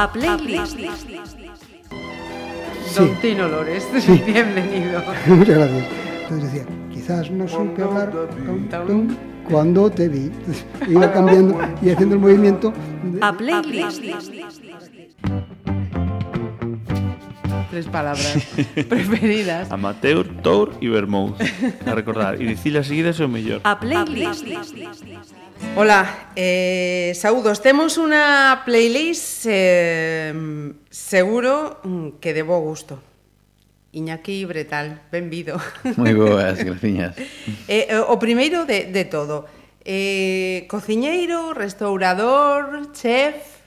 A playlist. Sí. Don Tino Lores, Sí. bienvenido. Muchas gracias. Entonces decía, quizás no supe hablar tum, tum, cuando te vi. Entonces, iba cambiando y haciendo el movimiento. de- A playlist. Tres palabras preferidas. Amateur, Tour e Vermouth. A recordar. E dicilas seguidas é o mellor. A playlist. Ola, eh, saúdos. Temos unha playlist eh, seguro mm, que de bo gusto. Iñaki Bretal, benvido. Moi boas, graciñas. eh, o primeiro de, de todo, eh, cociñeiro, restaurador, chef...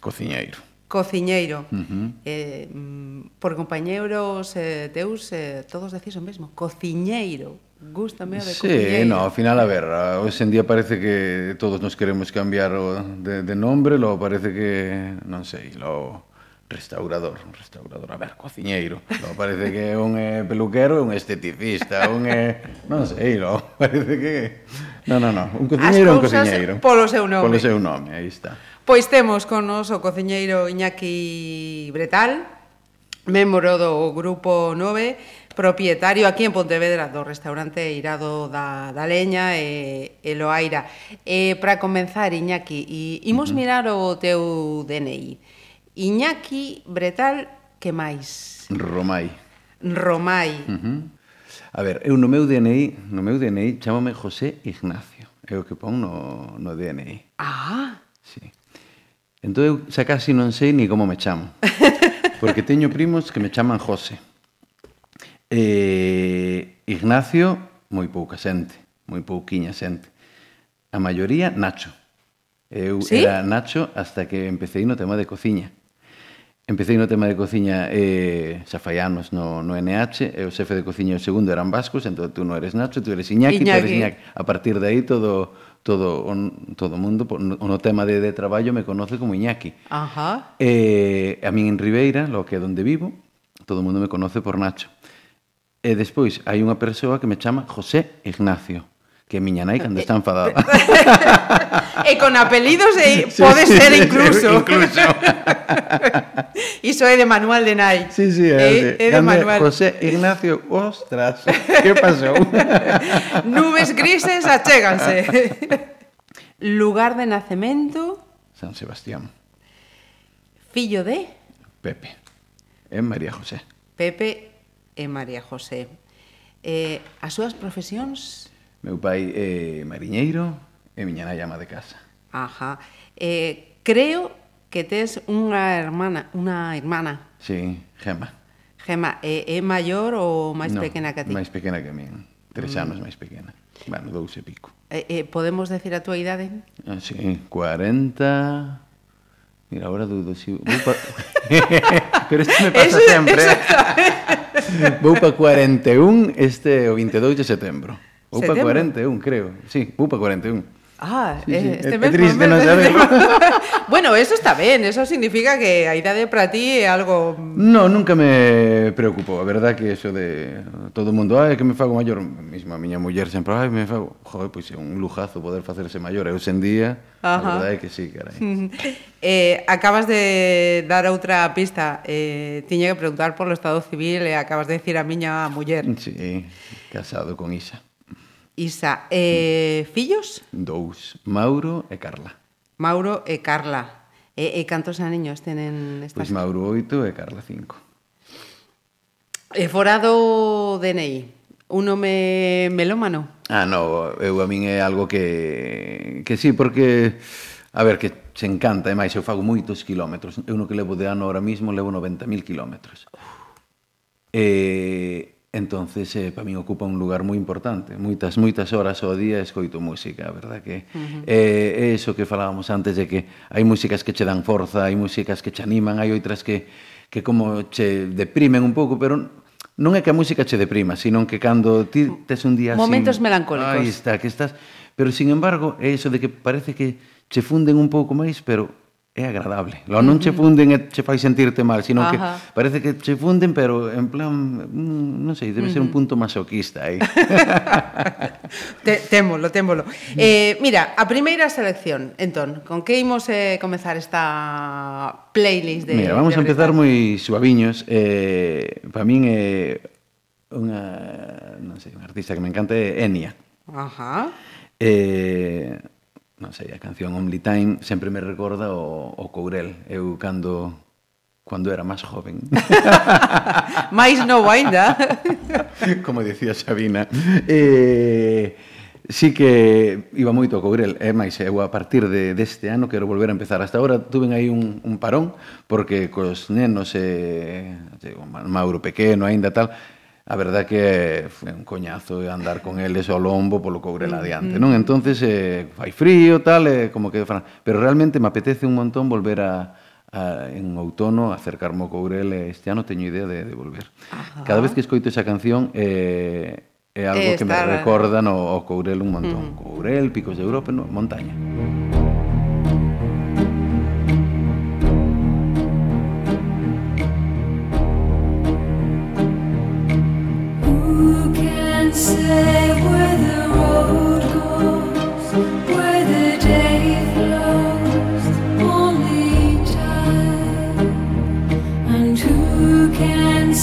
Cociñeiro. Cociñeiro. Uh -huh. eh, mm, por compañeiros eh, teus, eh, todos decís o mesmo, cociñeiro. Gústame a de Sí, no, ao final, a ver, hoxe en día parece que todos nos queremos cambiar o de, de nombre, logo parece que, non sei, logo restaurador, un restaurador, a ver, cociñeiro, logo parece que un é peluquero, un esteticista, un é, non sei, logo parece que... Non, non, non, un cociñeiro, un cociñeiro. polo seu nome. Polo seu nome, aí está. Pois temos con nos o cociñeiro Iñaki Bretal, membro do Grupo 9, propietario aquí en Pontevedra do restaurante Irado da, da Leña e, e Loaira. E para comenzar, Iñaki, e, imos uh -huh. mirar o teu DNI. Iñaki Bretal, que máis? Romai. Romai. Uh -huh. A ver, eu no meu DNI, no meu DNI chamame José Ignacio. É o que pon no, no DNI. Ah! Sí. Entón eu xa casi non sei ni como me chamo. Porque teño primos que me chaman José. Eh, Ignacio, moi pouca xente, moi pouquiña xente. A maioría, Nacho. Eu ¿Sí? era Nacho hasta que empecé no tema de cociña. Empecé no tema de cociña eh, xa fai anos no, no NH, e o xefe de cociña o segundo eran vascos, entón tú non eres Nacho, tú eres Iñaki, Iñaki. tú eres Iñaki. A partir de aí todo todo o todo o mundo no tema de, de traballo me conoce como Iñaki. Ajá. Eh, a min en Ribeira, lo que é onde vivo, todo o mundo me conoce por Nacho. E despois hai unha persoa que me chama José Ignacio que miña nai cando eh, está enfadada. Eh, e con apelidos e sí, pode sí, ser incluso. incluso. Iso é de manual de nai. Sí, sí, é, é, é de manual. José Ignacio, ostras, que pasou? Nubes grises achéganse. Lugar de nacemento? San Sebastián. Fillo de? Pepe. É María José. Pepe e María José. Eh, as súas profesións? Meu pai é mariñeiro e miña nai ama de casa. Ajá. Eh, creo que tes unha hermana, unha hermana. Sí, Gema. Gema, é, é maior ou máis no, pequena que a ti? máis pequena que a min. Tres mm. anos máis pequena. Bueno, dous e pico. Eh, eh, podemos decir a túa idade? Ah, sí, 40... Mira, ahora dudo si... Vou pa... Pero isto me pasa Eso, sempre. vou pa 41, este o 22 de setembro. Vou pa 41, creo. Sí, vou pa 41. Ah, sí, sí. Eh, este é mesmo, triste, non bueno, eso está ben, eso significa que a idade para ti é algo... No, nunca me preocupo, a verdad que eso de todo o mundo, ai, que me fago maior, mesmo a miña muller sempre, ai, me fago, joder, pois é un lujazo poder facerse maior, eu sen día, Ajá. a verdade é que sí, carai. eh, acabas de dar outra pista, eh, tiña que preguntar polo Estado Civil e acabas de decir a miña muller. Sí, casado con Isa. Isa, eh, fillos? Dous, Mauro e Carla. Mauro e Carla. E, e cantos aniños tenen estas? Pois Mauro 8 e Carla 5. E fora do DNI, un nome melómano? Ah, no, eu a min é algo que, que sí, porque, a ver, que se encanta, e máis, eu fago moitos kilómetros. Eu no que levo de ano ahora mismo levo 90.000 kilómetros. E, Entonces, eh, para min ocupa un lugar moi importante. Moitas, moitas horas ao día escoito música, verdad que uh -huh. eh, é iso que falábamos antes de que hai músicas que che dan forza, hai músicas que che animan, hai outras que, que como che deprimen un pouco, pero non é que a música che deprima, sino que cando ti tes un día Momentos sin... melancólicos. Aí está, que estás... Pero, sin embargo, é iso de que parece que che funden un pouco máis, pero é agradable. Lo non che funden eh, e che fai sentirte mal, sino Ajá. que parece que che funden, pero en plan, mm, non sei, debe ser un punto masoquista aí. Te, témolo, témolo. Eh, mira, a primeira selección, entón, con que imos eh, comezar esta playlist de Mira, vamos de a empezar moi suaviños. Eh, para min é eh, unha, non sei, un artista que me encanta é Enya. Ajá. Eh, non sei, a canción Only Time sempre me recorda o, o Courel. Eu cando cando era máis joven. máis novo ainda. Como dicía Sabina. Eh, sí que iba moito ao Courel, é máis eu a partir de, deste ano quero volver a empezar. Hasta agora tuven aí un, un parón, porque cos nenos, eh, o Mauro pequeno, aínda tal, a verdad que foi un coñazo andar con eles ao lombo polo Courel adiante, non? Entonces eh, fai frío, tal, eh, como que... Pero realmente me apetece un montón volver a, a, en outono acercarme ao Courel este ano teño idea de, de volver. Ajá. Cada vez que escoito esa canción eh, é algo eh, que me recorda no, ao Courel un montón. Courel, Picos de Europa, no, montaña. Mm.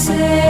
Say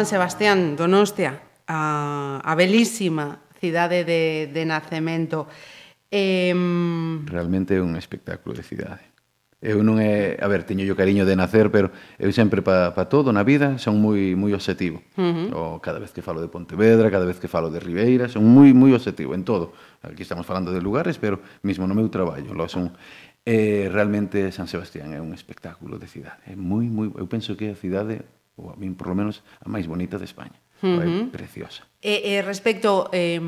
San Sebastián, Donostia, a, a belísima cidade de, de nacemento. Eh, Realmente é un espectáculo de cidade. Eu non é, a ver, teño yo cariño de nacer, pero eu sempre pa, pa todo na vida son moi moi obsesivo. Uh -huh. O cada vez que falo de Pontevedra, cada vez que falo de Ribeira, son moi moi obsesivo en todo. Aquí estamos falando de lugares, pero mismo no meu traballo, lo son eh, realmente San Sebastián é un espectáculo de cidade. É moi moi eu penso que é a cidade ou a min, por lo menos, a máis bonita de España. Uh -huh. É preciosa. E, e respecto eh,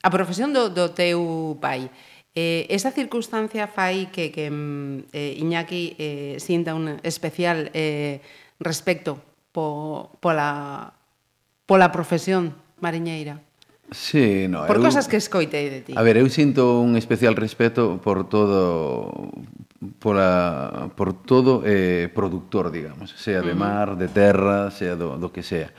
a profesión do, do teu pai, eh, esa circunstancia fai que, que eh, Iñaki eh, sinta un especial eh, respecto po, pola, pola profesión mariñeira? Sí, no, por eu, cosas que escoitei de ti. A ver, eu sinto un especial respeto por todo pola, por todo eh, productor, digamos, sea de mar, de terra, sea do, do que sea.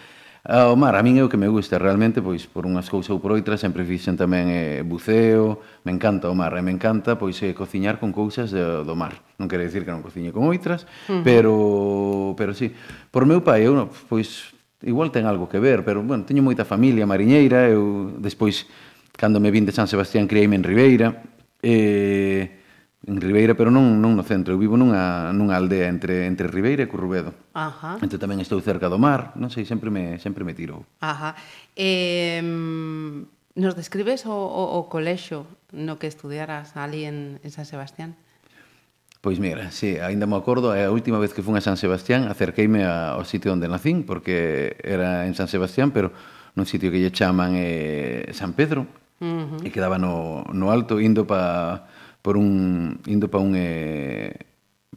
Ah, o mar, a min é o que me gusta realmente, pois por unhas cousas ou por outras, sempre fixen tamén eh, buceo, me encanta o mar, e eh, me encanta pois eh, cociñar con cousas do, do mar. Non quere dicir que non cociñe con outras, uh -huh. pero pero sí. Por meu pai, eu pois igual ten algo que ver, pero bueno, teño moita familia mariñeira, eu despois cando me vin de San Sebastián criei en Ribeira, eh en Ribeira, pero non, non no centro. Eu vivo nunha, nunha aldea entre, entre Ribeira e Currubedo. Ajá. Entón tamén estou cerca do mar, non sei, sempre me, sempre me tirou. Ajá. Eh, nos describes o, o, o colexo no que estudiaras ali en, en San Sebastián? Pois mira, sí, aínda me acordo, a última vez que fun a San Sebastián acerqueime ao sitio onde nacín, porque era en San Sebastián, pero nun sitio que lle chaman eh, San Pedro, uh -huh. e quedaba no, no alto, indo para por un indo para un eh,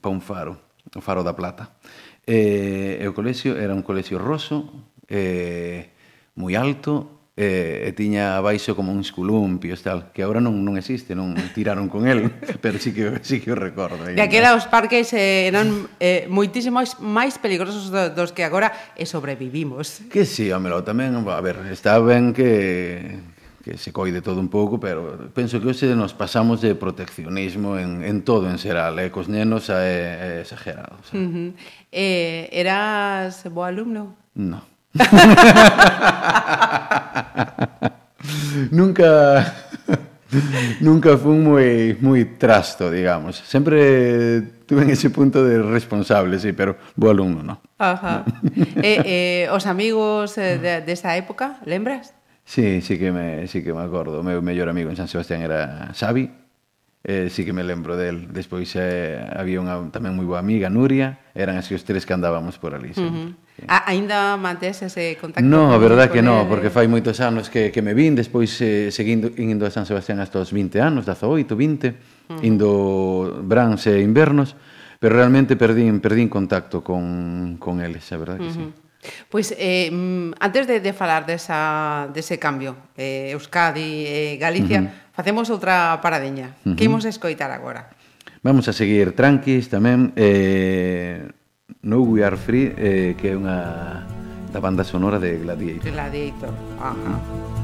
para un faro, o faro da Plata. Eh, e o colexio era un colexio roso, eh, moi alto, eh, e tiña abaixo como uns columpios tal, que agora non non existe, non tiraron con el, pero sí que sí que o recordo. De aquela os parques eh, eran eh, moitísimos máis peligrosos do, dos que agora e sobrevivimos. Que si, sí, homelo, tamén, a ver, está ben que que se coide todo un pouco, pero penso que hoxe nos pasamos de proteccionismo en, en todo en xeral, e eh? cos nenos é, é exagerado. Uh -huh. eh, eras bo alumno? No. nunca nunca fun moi moi trasto, digamos. Sempre tuve ese punto de responsable, sí, pero bo alumno, no. Ajá. Eh, eh, os amigos eh, desa de, de época, lembras? Sí, sí que me, sí que me acordo. O meu mellor amigo en San Sebastián era Xavi. Eh, sí que me lembro del. Despois eh, había unha tamén moi boa amiga, Nuria. Eran así os tres que andábamos por ali sempre. Uh -huh. Sí. A, ainda mantes ese contacto? No, a verdad que no, porque fai moitos anos que, que me vin, despois eh, seguindo indo a San Sebastián hasta os 20 anos, 18, 20, uh -huh. indo brans e invernos, pero realmente perdín, perdín contacto con, con eles, a verdad que uh -huh. sí. Pois eh, mm, antes de, de falar desa, dese cambio eh, Euskadi e eh, Galicia uh -huh. Facemos outra paradeña uh -huh. Que imos escoitar agora? Vamos a seguir tranquis tamén eh, No We Are Free eh, Que é unha da banda sonora de Gladiator Gladiator, ajá uh -huh.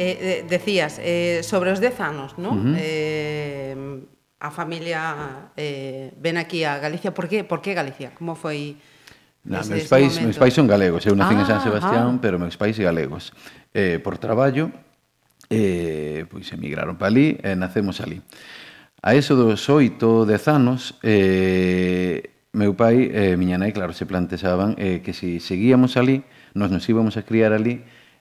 eh, decías, eh, sobre os 10 anos, non? Uh -huh. eh, a familia eh, ven aquí a Galicia, por que, por que Galicia? Como foi Na, meus pais, momento? meus pais son galegos, eu nací ah, en San ah, Sebastián, ah. pero meus pais galegos. Eh, por traballo, eh, pois emigraron para ali e eh, nacemos ali. A eso dos oito, dez anos, eh, meu pai e eh, miña nai, claro, se plantexaban eh, que se seguíamos ali, nos nos íbamos a criar ali,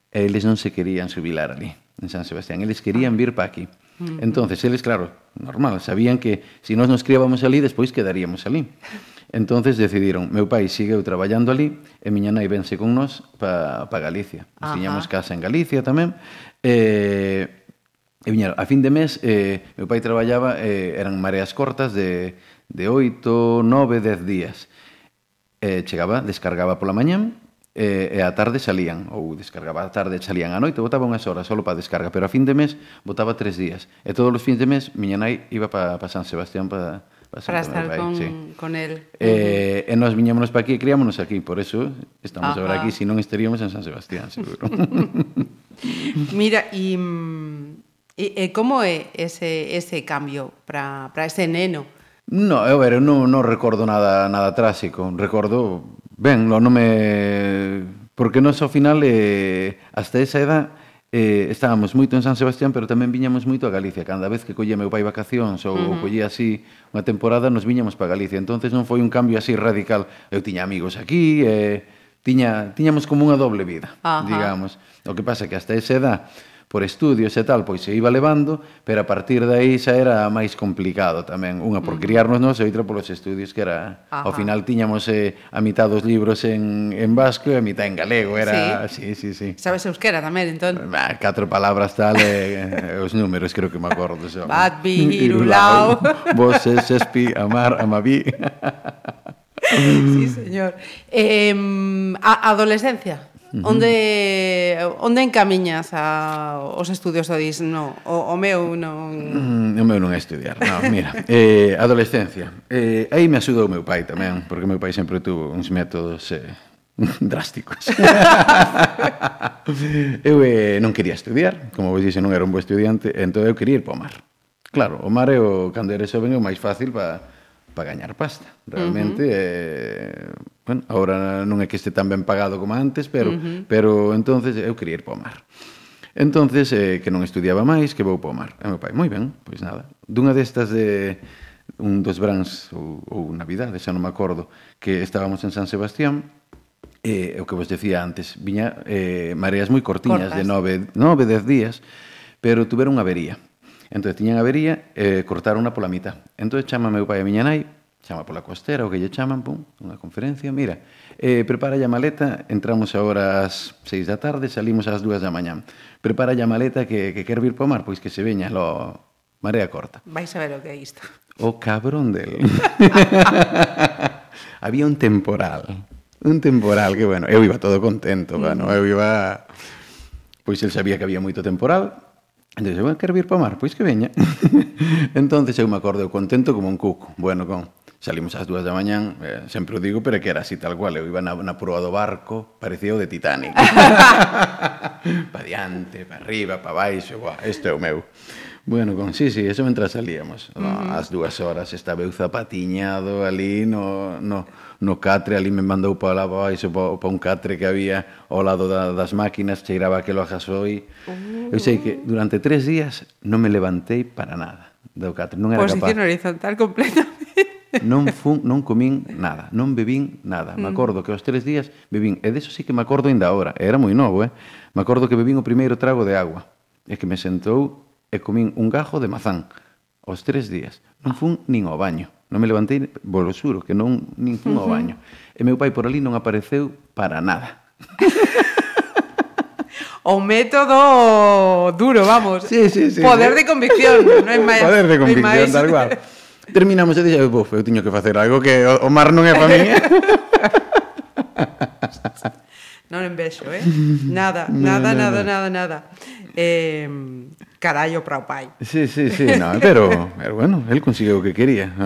E eles non se querían subilar ali, en San Sebastián. Eles querían vir para aquí. Entonces, eles, claro, normal, sabían que se si nós nos criábamos ali, despois quedaríamos ali. Entonces decidiron, meu pai sigueu traballando ali e miña nai vense con nós para pa Galicia. Nos tiñamos casa en Galicia tamén. E, e viñeron, a fin de mes, eh, meu pai traballaba, eh, eran mareas cortas de, de 8, 9, 10 días. Eh, chegaba, descargaba pola mañán, e, e a tarde salían, ou descargaba a tarde, salían a noite, botaba unhas horas solo para descarga, pero a fin de mes botaba tres días. E todos os fins de mes miña nai iba para pa San Sebastián para pa para estar pai, con, sí. con el. Eh. E nós viñámonos para aquí e criámonos aquí, por eso estamos Ajá. agora aquí, se non estaríamos en San Sebastián, seguro. Mira, e, e, e como é ese, ese cambio para ese neno? No, eu ver, eu non, non recordo nada nada trásico, recordo Ben, o nome... Porque nós ao final, eh, hasta esa edad, eh, estábamos moito en San Sebastián, pero tamén viñamos moito a Galicia. Cada vez que collía meu pai vacacións ou uh -huh. collía así unha temporada, nos viñamos para Galicia. entonces non foi un cambio así radical. Eu tiña amigos aquí, eh, tiña, tiñamos como unha doble vida, Ajá. digamos. O que pasa que hasta esa edad por estudios e tal, pois se iba levando, pero a partir de aí xa era máis complicado tamén, unha por mm. criarnos nós e outra polos estudios que era, Ajá. ao final tiñamos eh, a mitad dos libros en, en vasco e a mitad en galego, era, sí, sí, sí. sí. Sabes euskera tamén, entón? Bah, catro palabras tal e eh, os números creo que me acordo xa. Batbi, irulao, voces, espi, amar, amaví. sí, señor. Eh, a adolescencia? Onde onde encamiñas a, os estudios do dis, no, o, o meu non... Mm, o meu non é estudiar, no, mira, eh, adolescencia. Eh, aí me axudou o meu pai tamén, porque o meu pai sempre tuvo uns métodos eh, drásticos. eu eh, non quería estudiar, como vos dixe, non era un bo estudiante, entón eu quería ir para o mar. Claro, o mar é o, cando eres xoven, o máis fácil para pa gañar pasta. Realmente, uh -huh. eh, bueno, ahora non é que este tan ben pagado como antes, pero, uh -huh. pero entonces eu quería ir para o mar. Entonces, eh, que non estudiaba máis, que vou para o mar. E meu pai, moi ben, pois nada. Dunha destas de un dos brans ou, ou Navidade, xa non me acordo, que estábamos en San Sebastián, eh, o que vos decía antes, viña eh, mareas moi cortiñas Cortas. de 9, 9, 10 días, pero tuveron unha avería. Entón, tiñan avería, eh, cortaron unha pola mitad. Entón, chama meu pai a miña nai, chama pola costera, o que lle chaman, pum, unha conferencia, mira, eh, prepara a maleta, entramos agora ás seis da tarde, salimos ás dúas da mañán. Prepara a maleta que, que quer vir para o mar, pois que se veña lo marea corta. Vais a ver o que é isto. O cabrón del. Había un temporal, un temporal que, bueno, eu iba todo contento, bueno, eu iba... Pois el sabía que había moito temporal, Entón, eu quero vir para o mar, pois que veña. entón, eu me acordo, eu contento como un cuco. Bueno, con, Salimos ás dúas da mañán, eh, sempre o digo, pero que era así tal cual. Eu iba na, na proa do barco, parecía o de Titanic. pa diante, pa arriba, pa baixo, buah, isto é o meu. Bueno, con sí, sí, eso mentras salíamos. Uh ah, -huh. As dúas horas estaba eu zapatiñado ali no, no, no catre, ali me mandou para lá baixo, para, para un catre que había ao lado da, das máquinas, cheiraba aquelo a gasoi. Uh -huh. Eu sei que uh. durante tres días non me levantei para nada do catre, non era Posición capaz. Posición horizontal completamente non fun, non comín nada, non bebín nada. Me mm. acordo que aos tres días bebín, e deso sí que me acordo ainda agora, era moi novo, eh? Me acordo que bebín o primeiro trago de agua, e que me sentou e comín un gajo de mazán aos tres días. Non fun nin ao baño. Non me levantei, bolo xuro, que non nin fun ao baño. E meu pai por ali non apareceu para nada. o método duro, vamos. Sí, sí, sí. Poder sí. de convicción, non é máis. Poder de convicción, tal cual. Terminamos e dixo, buf, eu tiño que facer algo que o, o mar non é para mí. non envexo, eh? Nada, nada, nada, nada, nada. Eh, carallo para o pai. Sí, sí, sí, no, pero, pero bueno, el conseguiu o que quería.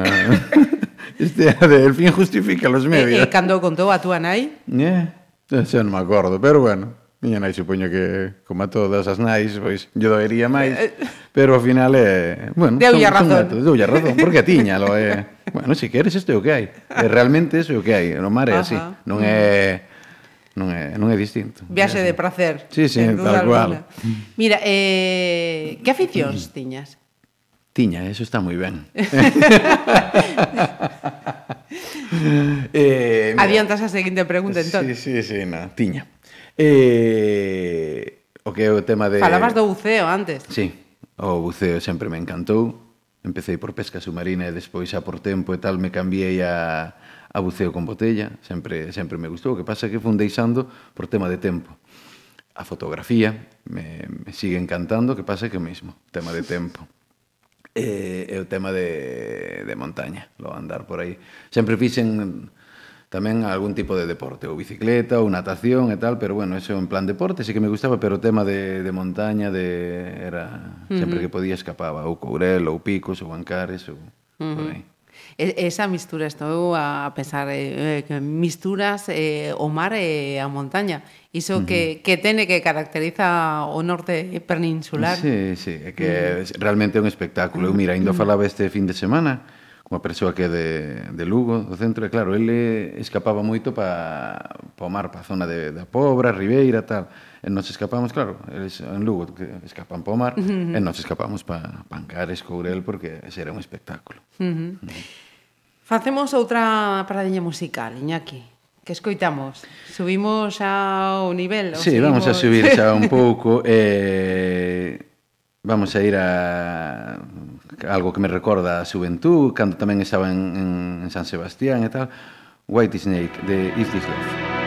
Este, el fin justifica los eh, medios. E, eh, e eh, cando contou a túa nai? Eh, xa non me acordo, pero bueno. Miña nai supoño que, como a todas as nais, pois lle doería máis, eh, eh. pero ao final é, eh, bueno, deu a razón. Son deu razón, porque a tiñalo é, eh, bueno, se si queres isto é o que hai. É realmente iso é o que hai, no mar é Ajá. así, non é non é non é distinto. Viaxe de prazer. Sí, sí, tal cual. Mira, eh, que aficións tiñas? Tiña, eso está moi ben. eh, mira. Adiantas a seguinte pregunta, entón. Sí, sí, sí, na, tiña. Eh, o que é o tema de... Falabas do buceo antes. Sí, o buceo sempre me encantou. Empecé por pesca submarina e despois a por tempo e tal me cambiei a, a buceo con botella. Sempre, sempre me gustou. O que pasa é que fun deixando por tema de tempo. A fotografía me, me sigue encantando, o que pasa é que o mesmo, tema de tempo. E, e o tema de, de montaña, lo andar por aí. Sempre fixen tamén algún tipo de deporte, ou bicicleta, ou natación e tal, pero bueno, eso en plan deporte, sí que me gustaba, pero o tema de, de montaña de era uh -huh. sempre que podía escapaba, ou Courel, ou Picos, ou Ancares, ou uh -huh. por aí. E, esa mistura, estou a pensar eh, eh, que misturas eh, o mar e eh, a montaña iso uh -huh. que, que tene que caracteriza o norte peninsular sí, sí, é que mm. uh -huh. realmente é un espectáculo eu mira, ainda mm. falaba este fin de semana unha persoa que é de, de Lugo, do centro, e claro, ele escapaba moito para pa o mar, pa a zona de, da Pobra, Ribeira, tal. E nos escapamos, claro, eles en Lugo que escapan pa o mar, uh -huh. e nos escapamos pa Pancares, Courel, porque ese era un espectáculo. Uh -huh. Facemos outra paradiña musical, Iñaki. Que escoitamos? Subimos ao nivel? Sí, vamos a subir xa un pouco. eh, vamos a ir a algo que me recorda a xuventud, cando tamén estaba en, en, en San Sebastián e tal, White Snake, de Is This Love.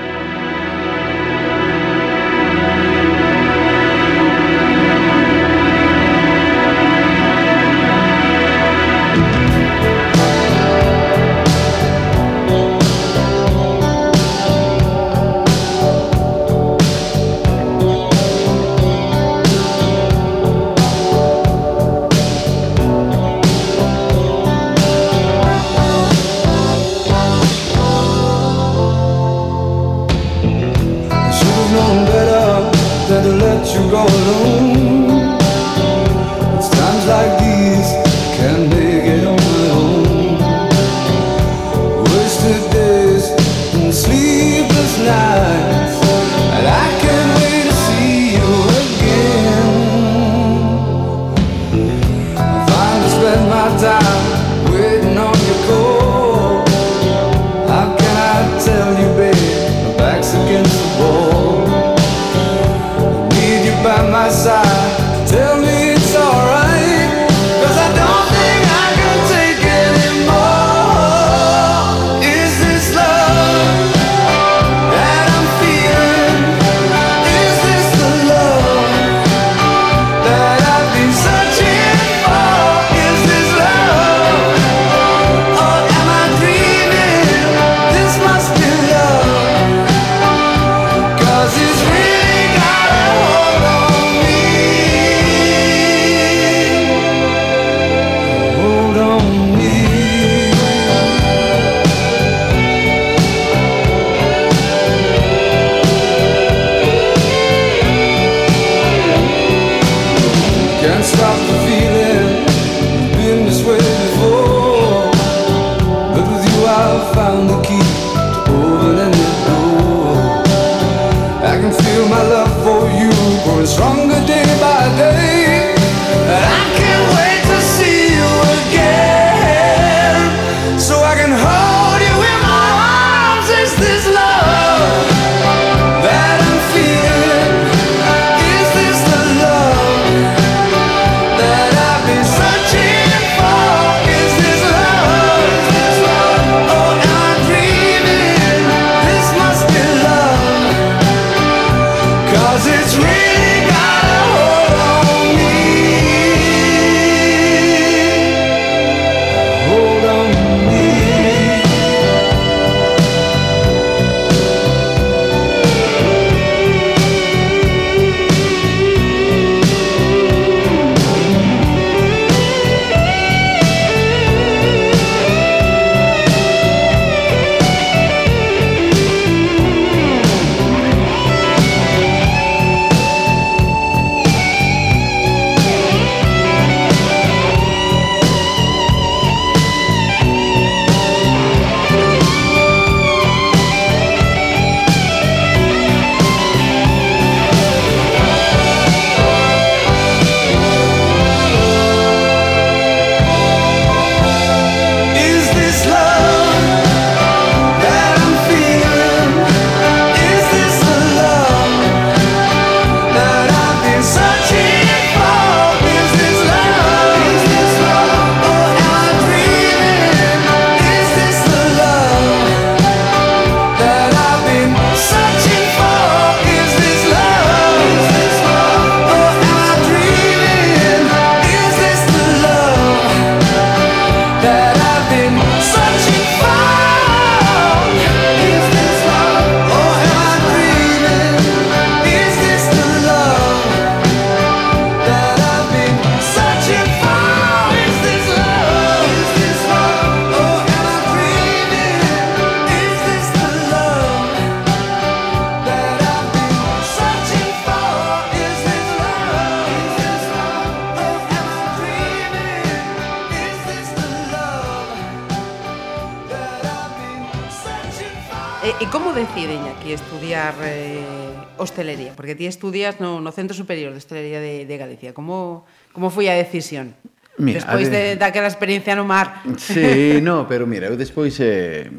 Centro Superior de Hostelería de, de Galicia. Como, como foi a decisión? Mira, despois de, de, daquela experiencia no mar. Sí, no, pero mira, eu despois eh,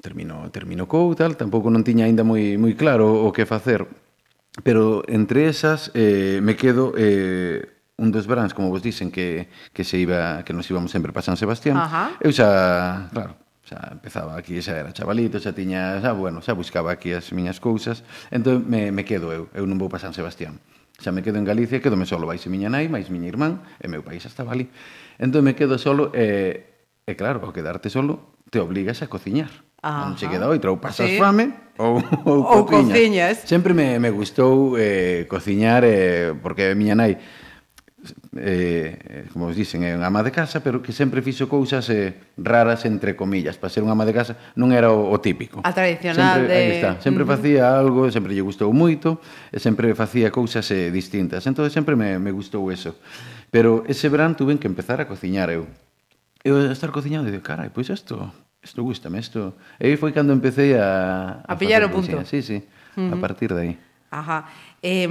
termino, termino cou, tal, tampouco non tiña aínda moi, moi claro o que facer. Pero entre esas eh, me quedo eh, un dos veráns, como vos dicen, que, que se iba que nos íbamos sempre para San Sebastián. Ajá. Eu xa, claro, xa empezaba aquí, xa era chavalito, xa tiña, xa, bueno, xa buscaba aquí as miñas cousas, entón me, me quedo eu, eu non vou para San Sebastián. Xa me quedo en Galicia, quedome solo, vais miña nai, máis miña irmán, e meu país estaba ali. Entón me quedo solo, e, e claro, ao quedarte solo, te obligas a cociñar. Ajá. Non che queda outra, ou pasas sí. fame ou, ou, ou cociñas. cociñas. Sempre me, me gustou eh, cociñar, eh, porque miña nai eh, como os dicen, é unha ama de casa, pero que sempre fixo cousas eh, raras, entre comillas. Para ser unha ama de casa non era o, o típico. A tradicional sempre, de... Aí está, sempre facía algo, sempre lle gustou moito, e sempre facía cousas eh, distintas. Entón, sempre me, me gustou eso. Pero ese verán tuve que empezar a cociñar eu. Eu estar cociñando e digo, carai, pois isto, isto gustame, isto... E aí foi cando empecé a... A, a pillar o punto. Cocina. Sí, sí, a partir de aí. Ajá. E,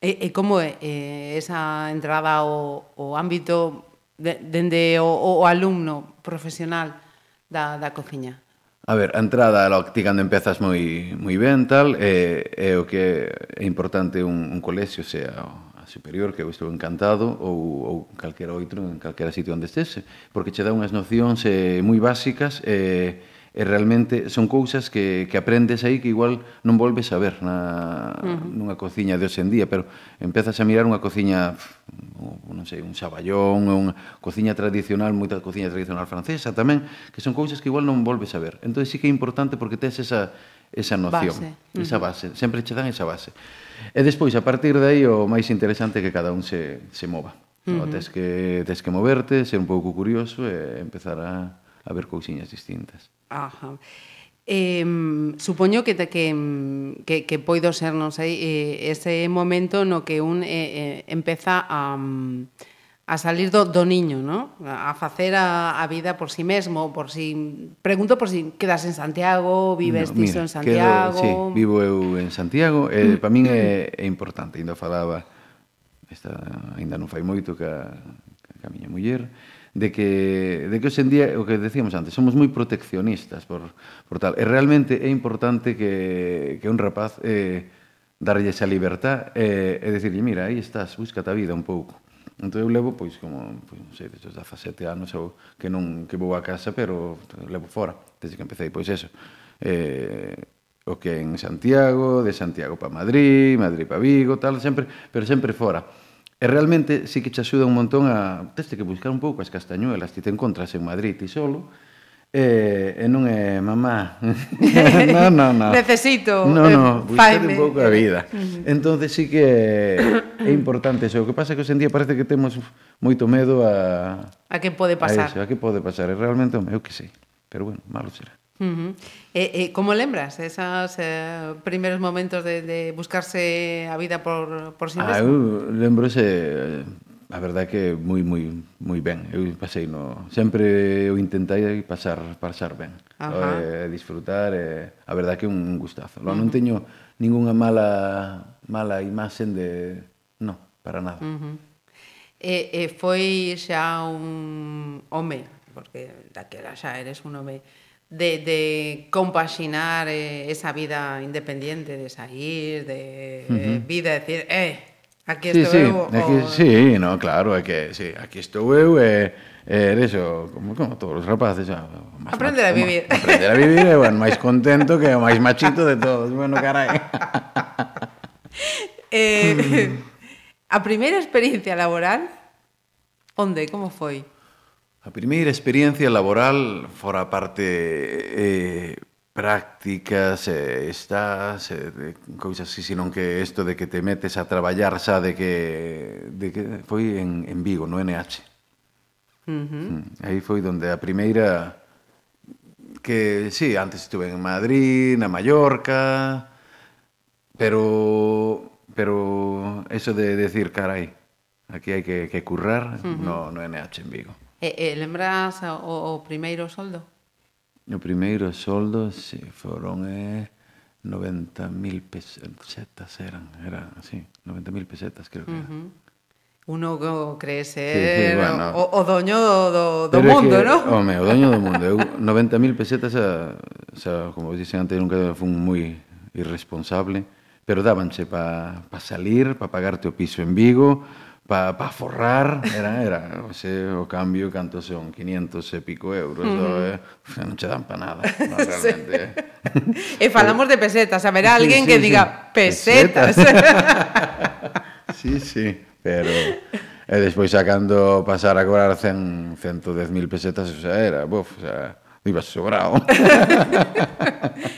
e, e como é e, esa entrada ao, ao ámbito de, dende o, o alumno profesional da, da cociña? A ver, a entrada, lo, ti cando empezas moi, moi ben, tal, é, é o que é importante un, un colexio, sea a superior, que eu estou encantado, ou, ou calquera outro, en calquera sitio onde estés, porque che dá unhas nocións eh, moi básicas, eh, e realmente son cousas que, que aprendes aí que igual non volves a ver na, uh -huh. nunha cociña de hoxe en día, pero empezas a mirar unha cociña, non sei, un xaballón, unha cociña tradicional, moita cociña tradicional francesa tamén, que son cousas que igual non volves a ver. Entón sí que é importante porque tes esa, esa noción, base. esa base, uh -huh. sempre che dan esa base. E despois, a partir de aí, o máis interesante é que cada un se, se mova. Uh -huh. no, tes, que, tes que moverte, ser un pouco curioso e empezar a a ver cousiñas distintas. Ajá. Eh, supoño que, que, que, que poido ser, non sei, eh, ese momento no que un eh, eh, empeza a, a salir do, do niño, ¿no? a facer a, a vida por si sí mesmo, por si pregunto por si quedas en Santiago, vives no, mira, en Santiago. Quedo, sí, vivo eu en Santiago, eh, para min é, é importante, ainda falaba esta ainda non fai moito que a, que a miña muller, de que, de que hoxe en día o que decíamos antes, somos moi proteccionistas por, por tal. E realmente é importante que, que un rapaz eh, darlle esa libertad eh, e decirlle, mira, aí estás, búscate a vida un pouco. Entón eu levo, pois, como, pois, non sei, desde os 17 anos eu, que non que vou a casa, pero levo fora, desde que empecé, pois, eso. Eh, o que en Santiago, de Santiago para Madrid, Madrid para Vigo, tal, sempre, pero sempre fora. E realmente sí que te axuda un montón a... Teste que buscar un pouco as castañuelas, ti te encontras en Madrid ti solo, e, e non é mamá. no, no, no. Necesito. No, no, eh, buscar un pouco a vida. entón, sí que é importante eso. O que pasa é que día parece que temos moito medo a... A que pode pasar. A, eso, a que pode pasar. E realmente, eu que sei. Pero bueno, malo será. Uh -huh. eh, eh, como lembras esos eh, primeiros momentos de, de buscarse a vida por, por si mesmo? ah, eu lembrose eh, a verdade que moi moi moi ben. Eu pasei no sempre eu intentei pasar pasar ben. Uh -huh. Eh, disfrutar, eh, a verdade que é un gustazo. Uh -huh. Non teño ningunha mala mala imaxe de No, para nada. Uh -huh. E, e foi xa un home, porque daquela xa eres un home de, de compaxinar eh, esa vida independiente, de sair, de, eh, uh -huh. vida, de decir, eh, aquí sí, estou sí, eu. Aquí, o... Sí, no, claro, é que sí, aquí estou eu e eh, eres o, como, como todos os rapaces xa, más, aprender a vivir más, aprender a vivir e bueno, máis contento que o máis machito de todos bueno, carai eh, a primeira experiencia laboral onde, como foi? A primeira experiencia laboral fora parte eh, prácticas, eh, estás, eh, cousas así, senón que isto de que te metes a traballar xa de que, de que foi en, en Vigo, no NH. Uh -huh. Mm, Aí foi donde a primeira que, sí, antes estuve en Madrid, na Mallorca, pero pero eso de decir, carai, aquí hai que, que currar, uh -huh. no, no NH en Vigo. E, e lembras o, o primeiro soldo? O primeiro soldo si, foron eh, 90.000 pesetas eran, era así, 90.000 pesetas creo que uh -huh. Uno go cree ser sí, sí, eh, bueno. o, o doño do, do, do mundo, que, ¿no? Home, o doño do mundo. Eu 90.000 pesetas, a, xa, como dicen antes, nunca fun moi irresponsable, pero dábanse para pa salir, para pagarte o piso en Vigo, para pa forrar era, era se, o cambio canto son 500 e pico euros mm. do, eh? non che dan para nada no, realmente sí. eh. e falamos de pesetas a sí, alguén sí, que sí. diga pesetas, pesetas. sí, sí pero e despois sacando pasar a cobrar 100, 110.000 pesetas o sea, era buf, o sea, ibas sobrado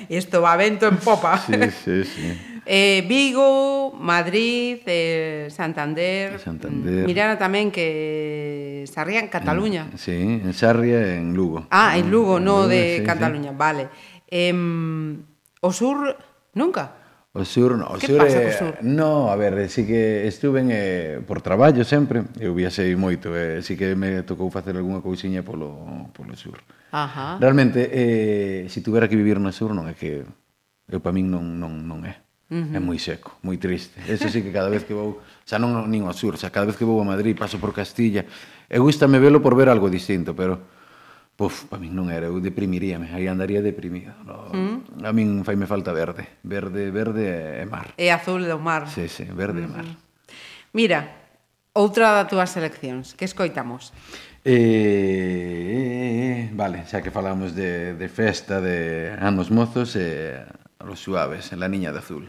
isto va vento en popa sí, sí, sí Eh, Vigo, Madrid, eh, Santander, Santander. Mm. Mirana tamén que Sarria en Cataluña. Eh, sí, en Sarria en Lugo. Ah, en Lugo, en, no Lugo, de sí, Cataluña, sí. vale. Eh, o sur nunca? O sur, no, o que sur, pasa eh, sur? No, a ver, eh, sí que estuve eh, por traballo sempre, eu viaxei moito, eh, sí que me tocou facer algunha cousiña polo, polo sur. Ajá. Realmente, eh, se si tuvera que vivir no sur, non é que... Eu para min non, non, non é. Uh -huh. É moi seco, moi triste. Eso sí que cada vez que vou, xa non nin ao sur, xa cada vez que vou a Madrid, paso por Castilla, e gustame velo por ver algo distinto, pero puf, para min non era, eu deprimiríame, aí andaría deprimido. No, mm. A min faime falta verde, verde, verde e mar. E azul do mar. Sí, sí, verde e mar. Mira, outra das túas seleccións, que escoitamos? Eh, eh, eh, vale, xa que falamos de, de festa de anos mozos e eh, los suaves, la niña de azul.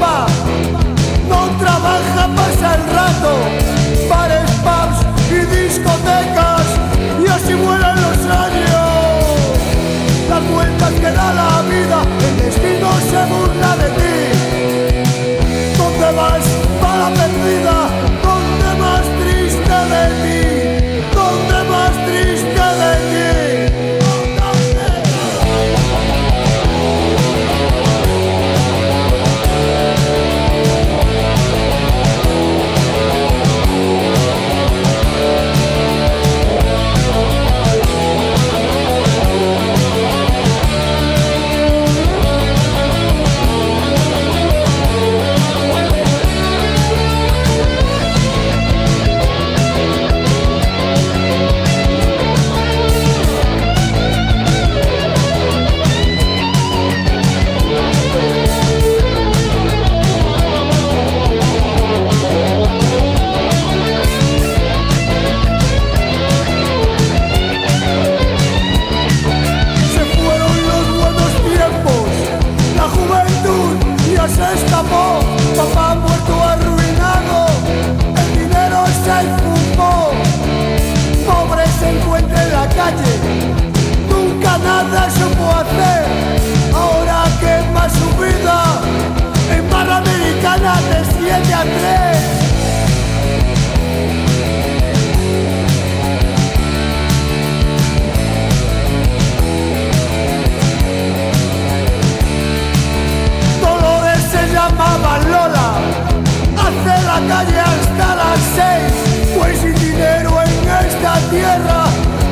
Papa. Pues sin dinero en esta tierra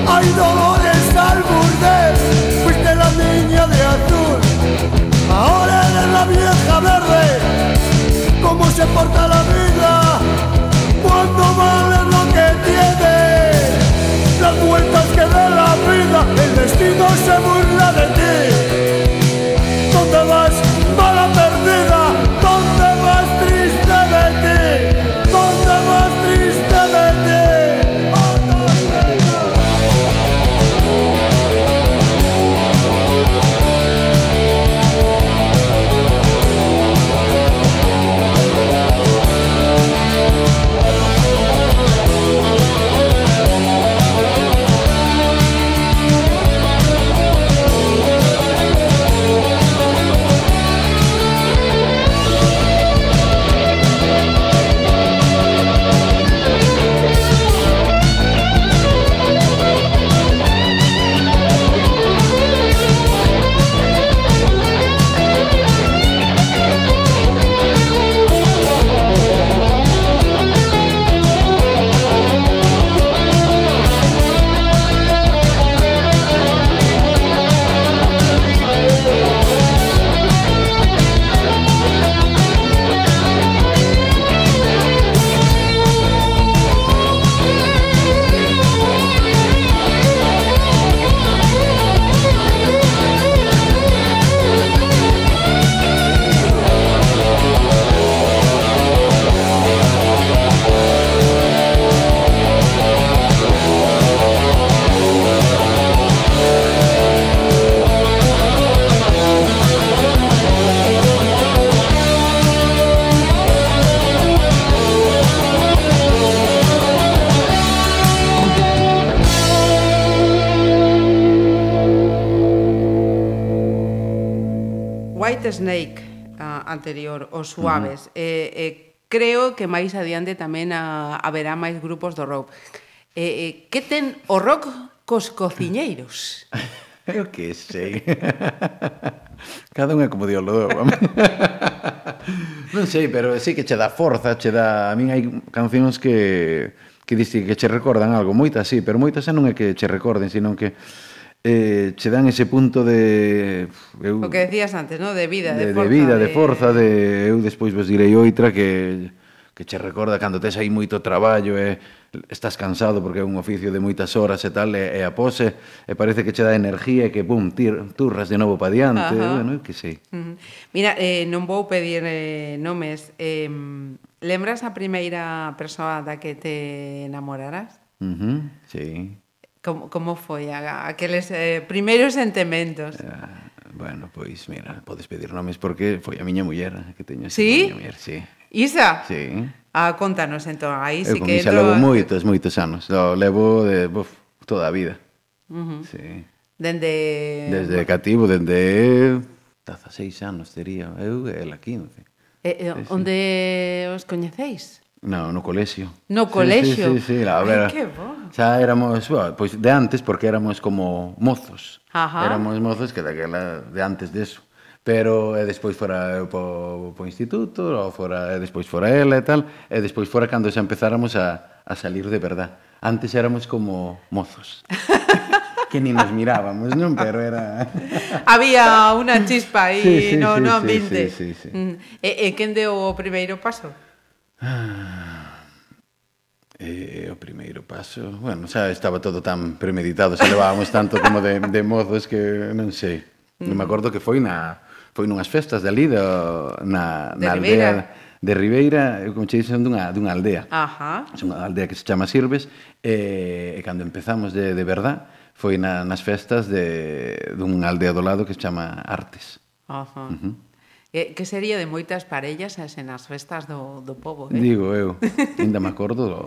hay dolores al burdel, fuiste la niña de azul, ahora eres la vieja verde, cómo se porta la vida, cuánto vale lo que tiene, las vueltas que da la vida, el destino se burla os suaves. Uh -huh. eh, eh, creo que máis adiante tamén a, haberá máis grupos do rock. Eh, eh, que ten o rock cos cociñeiros? Eu que sei. Cada un é como Dios lo Non sei, pero sí que che dá forza, che dá... A min hai cancións que que diste que che recordan algo, moitas sí, pero moitas xa non é que che recorden, senón que eh, che dan ese punto de eu, o que decías antes, no? de vida, de, de, forza, de vida, de, de forza, de eu despois vos direi outra que que che recorda cando tes aí moito traballo e estás cansado porque é un oficio de moitas horas e tal, e, e a pose e parece que che dá energía e que pum, tir, turras de novo pa diante, Ajá. bueno, que sei. Uh -huh. Mira, eh, non vou pedir eh, nomes. Eh, lembras a primeira persoa da que te enamoraras? Uh -huh, sí. Como, como foi a, aqueles eh, primeiros sentimentos? Eh, bueno, pois, mira, podes pedir nomes porque foi a miña muller que teño ¿Sí? a miña muller, sí. Isa? Sí. Ah, contanos, entón, aí sí que... Eu con Isa entro... levo moitos, moitos anos. Lo levo de, buf, toda a vida. Uh -huh. Sí. Dende... Desde cativo, dende... 16 anos, tería eu, ela 15. E, eh, eh, onde os coñeceis? No, no colexio. No colexio? Sí, sí, sí, sí la ver. Que bo. Xa éramos, bueno, pois pues de antes, porque éramos como mozos. Ajá. Éramos mozos que daquela, de antes deso. Pero eh, e despois fora eu eh, po, po instituto, ou fora, e eh, despois fora ela e tal, e despois fora cando xa empezáramos a, a salir de verdad. Antes éramos como mozos. que ni nos mirábamos, non? Pero era... Había unha chispa aí sí, sí, no, sí, no ambiente. Sí, sí, mm. sí, sí. E, e quen deu o primeiro paso? Eh, e, o primeiro paso, bueno, xa estaba todo tan premeditado, xa levábamos tanto como de, de mozos que non sei. Non me acordo que foi na foi nunhas festas de ali do, na, de na Ribeira. aldea de Ribeira, eu como che dixen, dunha, dunha aldea. Ajá. É unha aldea que se chama Sirves, e, e cando empezamos de, de verdad, foi na, nas festas de, dunha aldea do lado que se chama Artes. Ajá. Uh -huh. Que, que sería de moitas parellas as en as festas do, do povo, eh? Digo eu, ainda me acordo do,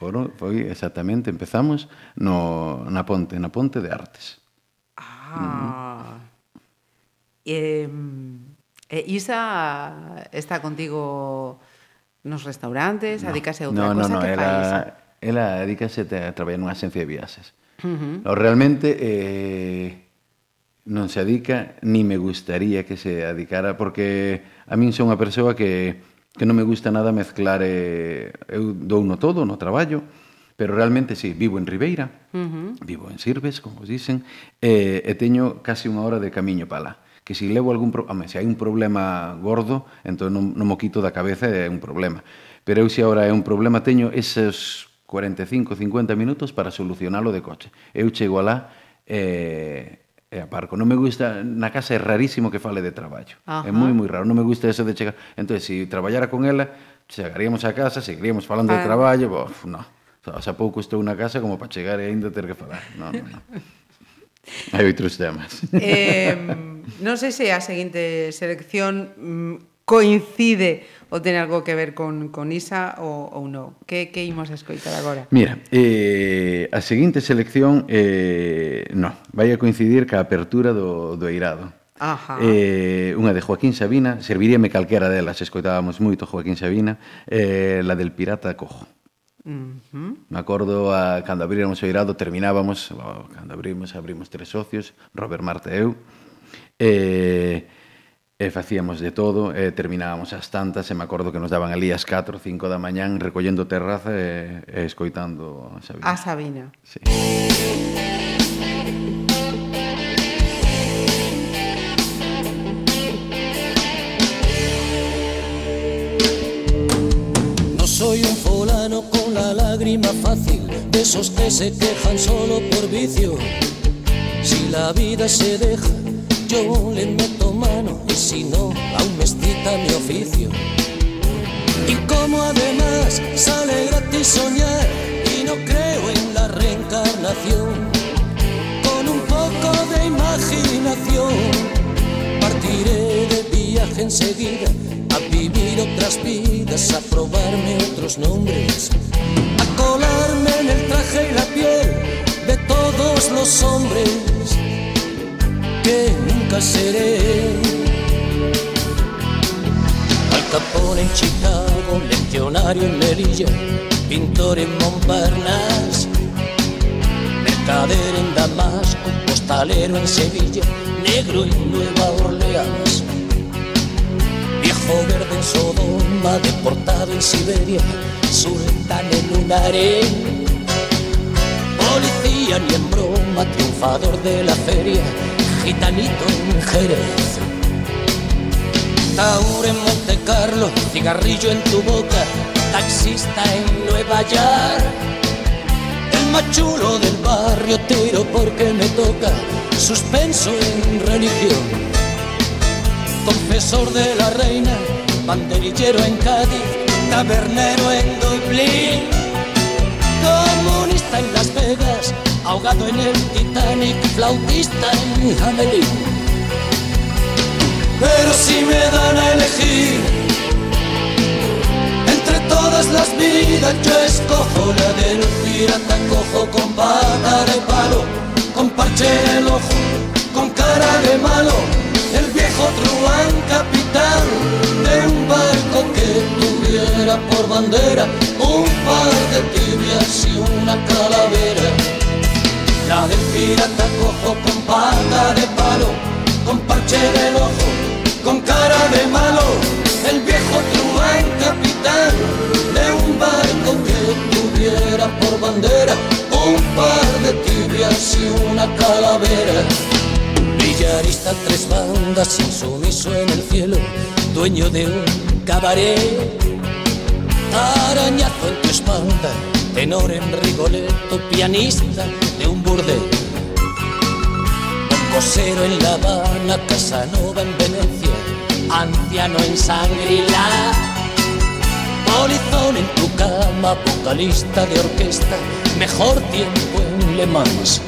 foro, foi exactamente, empezamos no, na ponte, na ponte de artes. Ah, mm. eh, eh, Isa está contigo nos restaurantes, no, adícase a outra no, cosa no, no, que ela, fai Isa? Ela adicase a traballar nunha agencia de viaxes. Uh -huh. No, realmente, eh, non se adica, ni me gustaría que se adicara, porque a min son unha persoa que, que non me gusta nada mezclar, eh, eu dou no todo, no traballo, pero realmente sí, vivo en Ribeira, uh -huh. vivo en Sirves, como os dicen, eh, e teño casi unha hora de camiño pala que se si levo algún pro... Home, se hai un problema gordo, entón non, non mo quito da cabeza, e é un problema. Pero eu se agora é un problema, teño eses 45, 50 minutos para solucionalo de coche. Eu chego alá, eh, e aparco. Non me gusta, na casa é rarísimo que fale de traballo. Ajá. É moi moi raro, non me gusta eso de chegar. Entón, se si traballara con ela, chegaríamos a casa, seguiríamos falando claro. de traballo, bof, no. O sea, pouco estou na casa como para chegar e ainda ter que falar. Non, no, no. Hai outros temas. Eh, non sei se a seguinte selección mm, coincide ou ten algo que ver con, con Isa ou, ou non? Que, que imos a escoitar agora? Mira, eh, a seguinte selección eh, non, vai a coincidir ca apertura do, do Eirado. Ajá. Eh, unha de Joaquín Sabina, serviríame calquera delas, escoitábamos moito Joaquín Sabina, eh, la del pirata cojo. Uh -huh. Me acordo a, cando abriramos o irado terminábamos, oh, cando abrimos, abrimos tres socios, Robert Marte e eu, eh, e facíamos de todo, e terminábamos as tantas, e me acordo que nos daban ali as 4 ou 5 da mañán recollendo terraza e, e escoitando a Sabina. A Sabina. Sí. No soy un fulano con la lágrima fácil, de esos que se quejan solo por vicio. Si la vida se deja, yo le meto mano y si no, aún me excita mi oficio. Y como además sale gratis soñar y no creo en la reencarnación, con un poco de imaginación partiré de viaje enseguida a vivir otras vidas, a probarme otros nombres, a colarme en el traje y la piel de todos los hombres seré. Al Capone en Chicago, leccionario en Melilla, pintor en Montparnasse, mercader en Damasco, postalero en Sevilla, negro en Nueva Orleans, viejo verde en Sodoma, deportado en Siberia, sultán en un harén, policía ni en broma, triunfador de la feria, gitanito en Jerez. Taur en Monte Carlo, cigarrillo en tu boca, taxista en Nueva York. El machulo del barrio tiro porque me toca, suspenso en religión. Confesor de la reina, banderillero en Cádiz, tabernero en Dublín. Comunista en Las Vegas, ahogado en el Titanic, flautista en Hamelin. Pero si me dan a elegir entre todas las vidas, yo escojo la del pirata cojo con pata de palo, con parche en el ojo, con cara de malo, el viejo truán capitán de un barco que tuviera por bandera un par de tibias y una calavera. La del pirata cojo con pata de palo, con parche el ojo, con cara de malo, el viejo truán capitán de un barco que tuviera por bandera un par de tibias y una calavera. Villarista tres bandas, insumiso en el cielo, dueño de un cabaret. Arañazo en tu espalda, tenor en Rigoletto, pianista de un burdel. Cosero en La Habana, Casanova en Venecia, anciano en Sangrila. Polizón en tu cama, vocalista de orquesta, mejor tiempo en Le Mans.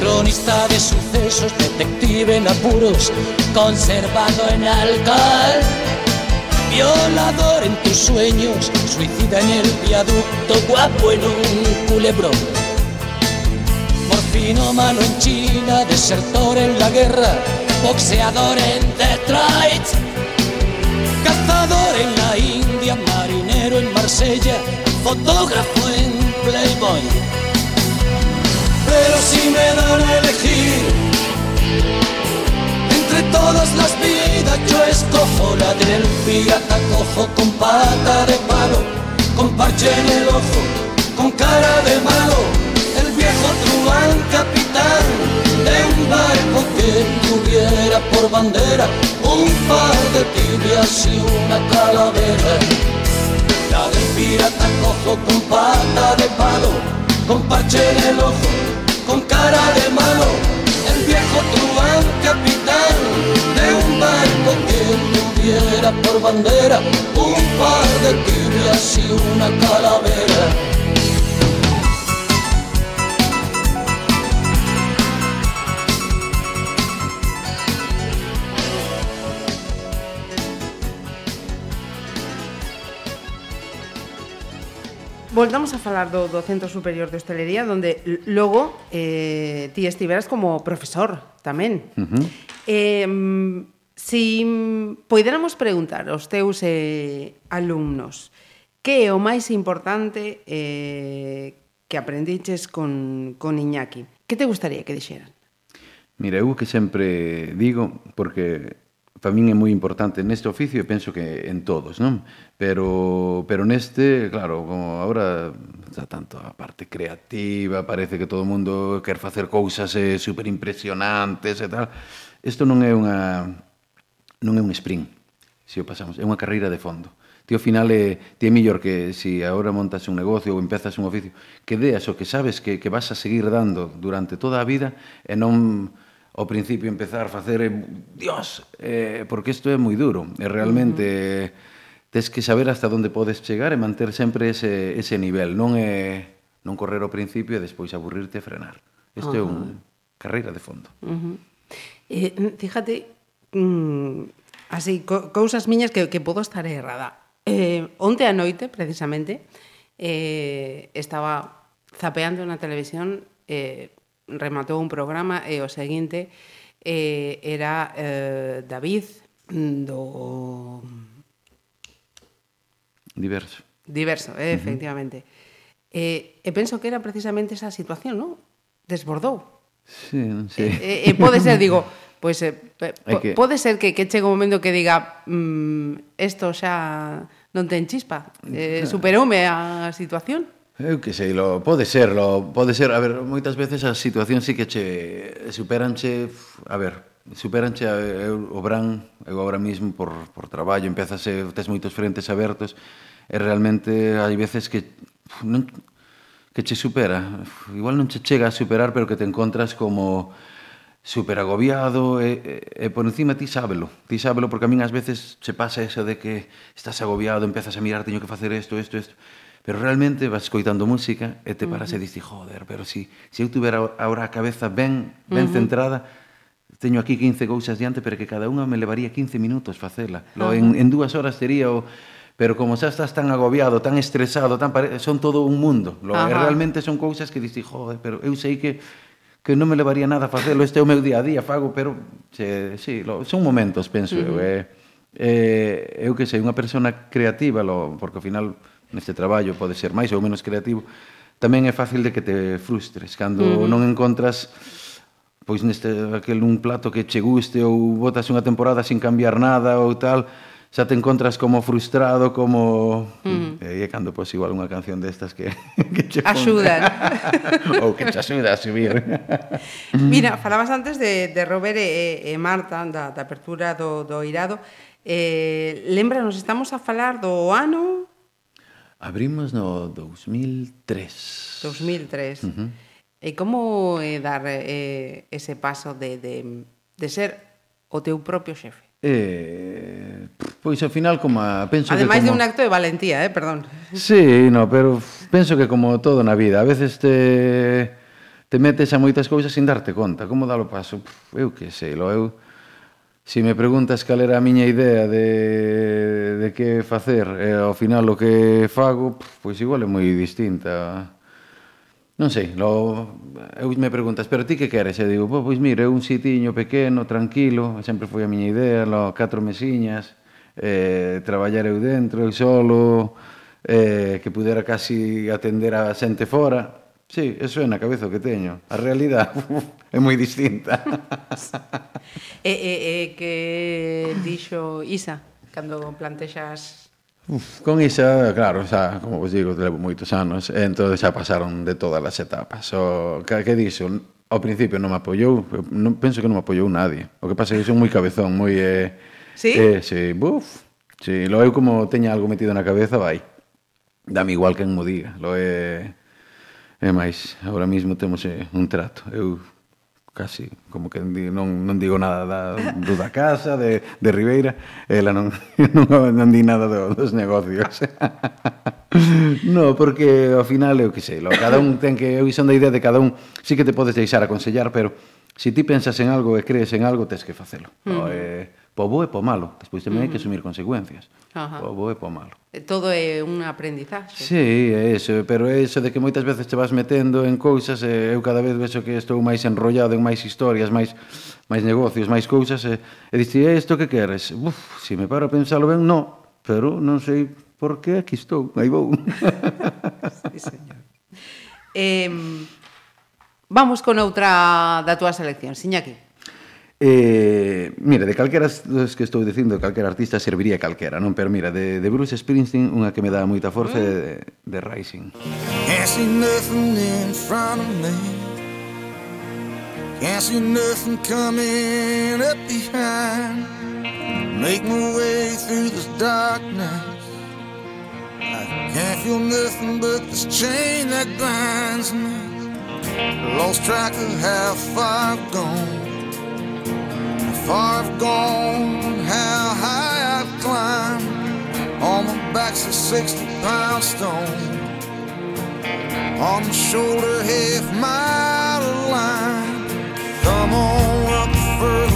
Cronista de sucesos, detective en apuros, conservado en alcohol. Violador en tus sueños, suicida en el viaducto, guapo en un culebrón. Morfinómano en China, desertor en la guerra, boxeador en Detroit, cazador en la India, marinero en Marsella, fotógrafo en Playboy. Pero si me dan a elegir todas las vidas, yo escojo la del pirata cojo con pata de palo, con parche en el ojo, con cara de malo, el viejo truán capitán de un barco que tuviera por bandera un par de tibias y una calavera. La del pirata cojo con pata de palo, con parche en el ojo, con cara de malo, el viejo truán capitán de un barco que tuviera por bandera un par de tibias y una calavera. Voltamos a falar do, do Centro Superior de Hostelería, donde logo eh, ti estiveras como profesor tamén. Uh -huh. eh, si poidéramos preguntar aos teus eh, alumnos que é o máis importante eh, que aprendiches con, con Iñaki, que te gustaría que dixeran? Mira, eu que sempre digo, porque para min é moi importante neste oficio e penso que en todos, non? Pero, pero neste, claro, como agora está tanto a parte creativa, parece que todo o mundo quer facer cousas eh, super impresionantes e tal. Isto non é unha non é un sprint, se o pasamos, é unha carreira de fondo. Ti ao final é, ti é mellor que se si agora montas un negocio ou empezas un oficio, que deas o que sabes que, que vas a seguir dando durante toda a vida e non ao principio empezar a facer eh, Dios, eh, porque isto é moi duro e realmente uh -huh. tes que saber hasta onde podes chegar e manter sempre ese, ese nivel non é non correr ao principio e despois aburrirte e frenar isto uh -huh. é unha carreira de fondo uh -huh. eh, fíjate mm, así, co cousas miñas que, que podo estar errada eh, onte a noite precisamente eh, estaba zapeando na televisión eh, rematou un programa e o seguinte eh, era eh, David mm, do... Diverso. Diverso, eh, uh -huh. efectivamente. Eh, e penso que era precisamente esa situación, non? Desbordou. Sí, non sei. Eh, e pode ser, digo, pois pues, eh, po, que... pode ser que, que chegue un momento que diga isto mm, xa non ten chispa, eh, superoume a situación. Eu que sei, lo, pode ser, lo, pode ser, a ver, moitas veces as situacións sí que che superanche, a ver, superanche a, eu, o Bran, eu agora mesmo por, por traballo, empezas, tes moitos frentes abertos, e realmente hai veces que non, que che supera, igual non che chega a superar, pero que te encontras como super agobiado e, e, e por encima ti sábelo, ti sábelo porque a min ás veces se pasa eso de que estás agobiado, empezas a mirar, teño que facer isto, isto, isto, Pero realmente vas escoitando música e te paras uh -huh. e diste, joder, pero si, si eu tuvera agora a cabeza ben, ben uh -huh. centrada, teño aquí 15 cousas diante, pero que cada unha me levaría 15 minutos facela. Lo, uh -huh. en, en dúas horas sería o... Pero como xa estás tan agobiado, tan estresado, tan pare... son todo un mundo. Lo, uh -huh. Realmente son cousas que diste, joder, pero eu sei que que non me levaría nada a facelo, este é o meu día a día, fago, pero che, sí, lo, son momentos, penso uh -huh. eu. Eh, eh, eu que sei, unha persona creativa, lo, porque ao final neste traballo, pode ser máis ou menos creativo, tamén é fácil de que te frustres cando mm. non encontras pois neste aquel un plato que che guste ou botas unha temporada sin cambiar nada ou tal, xa te encontras como frustrado, como mm. e é cando pois igual unha canción destas que que che axudan ou que te axuda a subir. Mira, falabas antes de de Robert e, e Marta da, da apertura do do Irado. Eh, lembranos, estamos a falar do ano Abrimos no 2003. 2003. Uh -huh. E como eh, dar eh, ese paso de, de, de ser o teu propio xefe? Eh, pois ao final como a, penso Ademais que como... de un acto de valentía, eh, perdón. Sí, no, pero penso que como todo na vida, a veces te te metes a moitas cousas sin darte conta, como dalo paso, eu que sei, lo eu Si me preguntas cal era a miña idea de, de que facer e ao final o que fago, pois igual é moi distinta. Non sei, lo, eu me preguntas, pero ti que queres? E digo, pois, pois mira, un sitiño pequeno, tranquilo, sempre foi a miña idea, lo, catro mesiñas, eh, traballar eu dentro, eu solo, eh, que pudera casi atender a xente fora, Sí, eso é na cabeza que teño. A realidade é moi distinta. e, e, e que dixo Isa cando plantexas Uf, con Isa, claro, xa, como vos digo, levo moitos anos, e entón xa pasaron de todas as etapas. O, que, que dixo? Ao principio non me apoiou, non, penso que non me apoiou nadie. O que pasa é que son moi cabezón, moi... Eh, sí? Eh, sí, buf. Sí, lo eu como teña algo metido na cabeza, vai. Dame igual que en mo diga. Lo é... Eh, É máis, agora mesmo temos eh, un trato. Eu casi, como que non, non digo nada da, do da casa, de, de Ribeira, ela non, non, non di nada do, dos negocios. no, porque ao final, eu que sei, lo, cada un ten que, eu son da idea de cada un, sí que te podes deixar aconsellar, pero se si ti pensas en algo e crees en algo, tes que facelo. Mm. Uh -huh. O, eh, po bo e po malo, despois tamén mm. Uh -huh. hai que asumir consecuencias. Ajá. Po bo e po malo. Eh, todo é un aprendizaxe. Sí, é eso, pero é eso de que moitas veces te vas metendo en cousas, e eu cada vez vexo que estou máis enrollado en máis historias, máis máis negocios, máis cousas, e, e dixi, é isto que queres? Uf, se si me paro a pensalo ben, no, pero non sei por que aquí estou, aí vou. sí, señor. Eh, vamos con outra da túa selección, Siñaki. Eh, mira, de calquera dos que estou dicindo, calquera artista serviría calquera, non? Pero mira, de, de Bruce Springsteen, unha que me dá moita forza de, de Rising. Can't see nothing in front of me. Can't see nothing coming up behind. Make my way through this darkness. I can't feel nothing but this chain that binds me. Lost track of how far I've gone. Far I've gone, how high I've climbed. On my back's a 60 pound stone. On my shoulder, half mile of line. Come on up for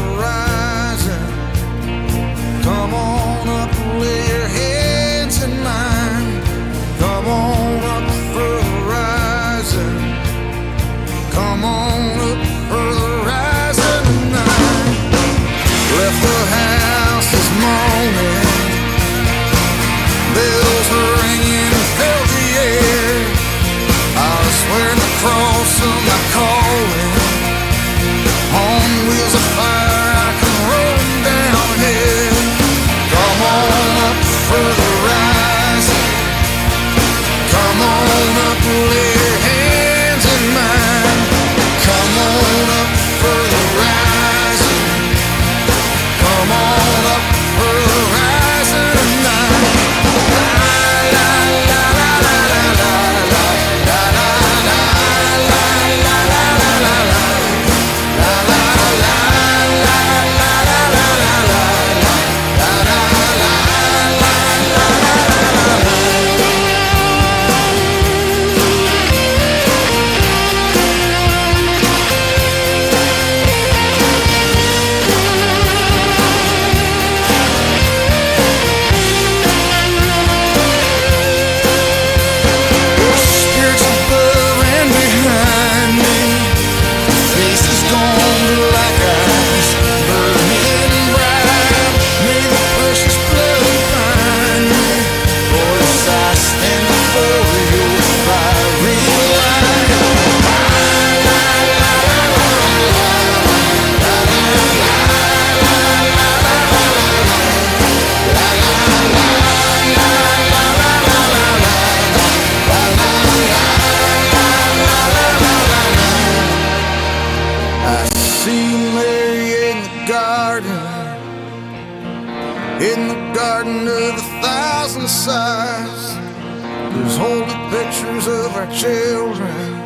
children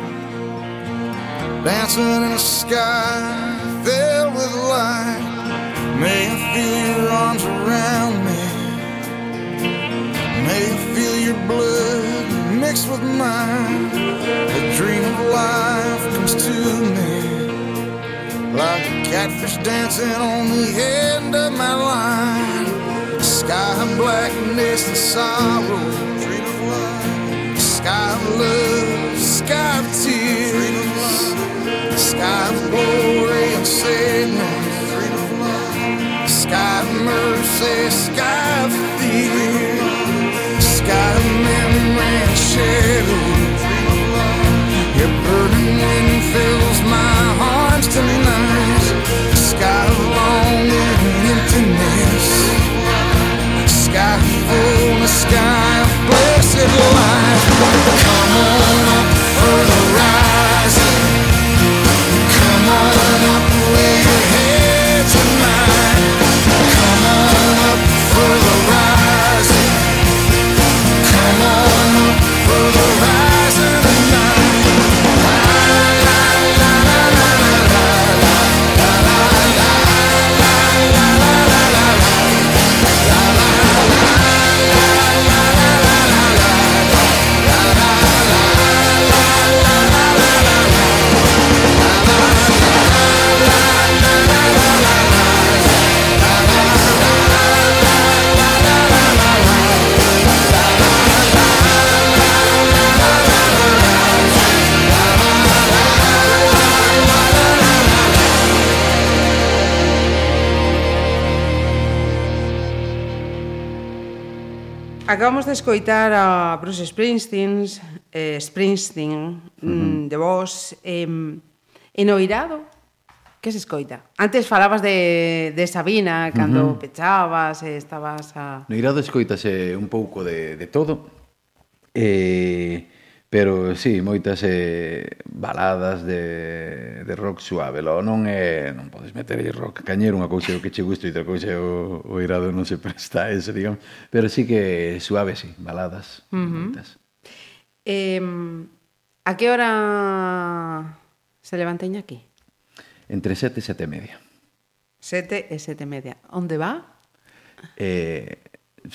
dancing in a sky filled with light. May I feel your arms around me. May I feel your blood mixed with mine. A dream of life comes to me. Like a catfish dancing on the end of my line. Sky of blackness and sorrow. place Acabamos de escoitar a Bruce Springsteen, eh, Springsteen mm, uh -huh. de vos, eh, en Oirado, que se escoita? Antes falabas de, de Sabina, cando uh -huh. pechabas, e estabas a... No Irado escoitase un pouco de, de todo. Eh, pero sí, moitas eh, baladas de, de rock suave, lo non é, non podes meter aí rock cañero, unha cousa que che gusta e outra cousa o, o irado non se presta a eso, digamos, pero sí que suave, sí, baladas, uh -huh. moitas. Eh, a que hora se levanta aquí? Entre sete e sete e media. Sete e sete e media. Onde va? Eh,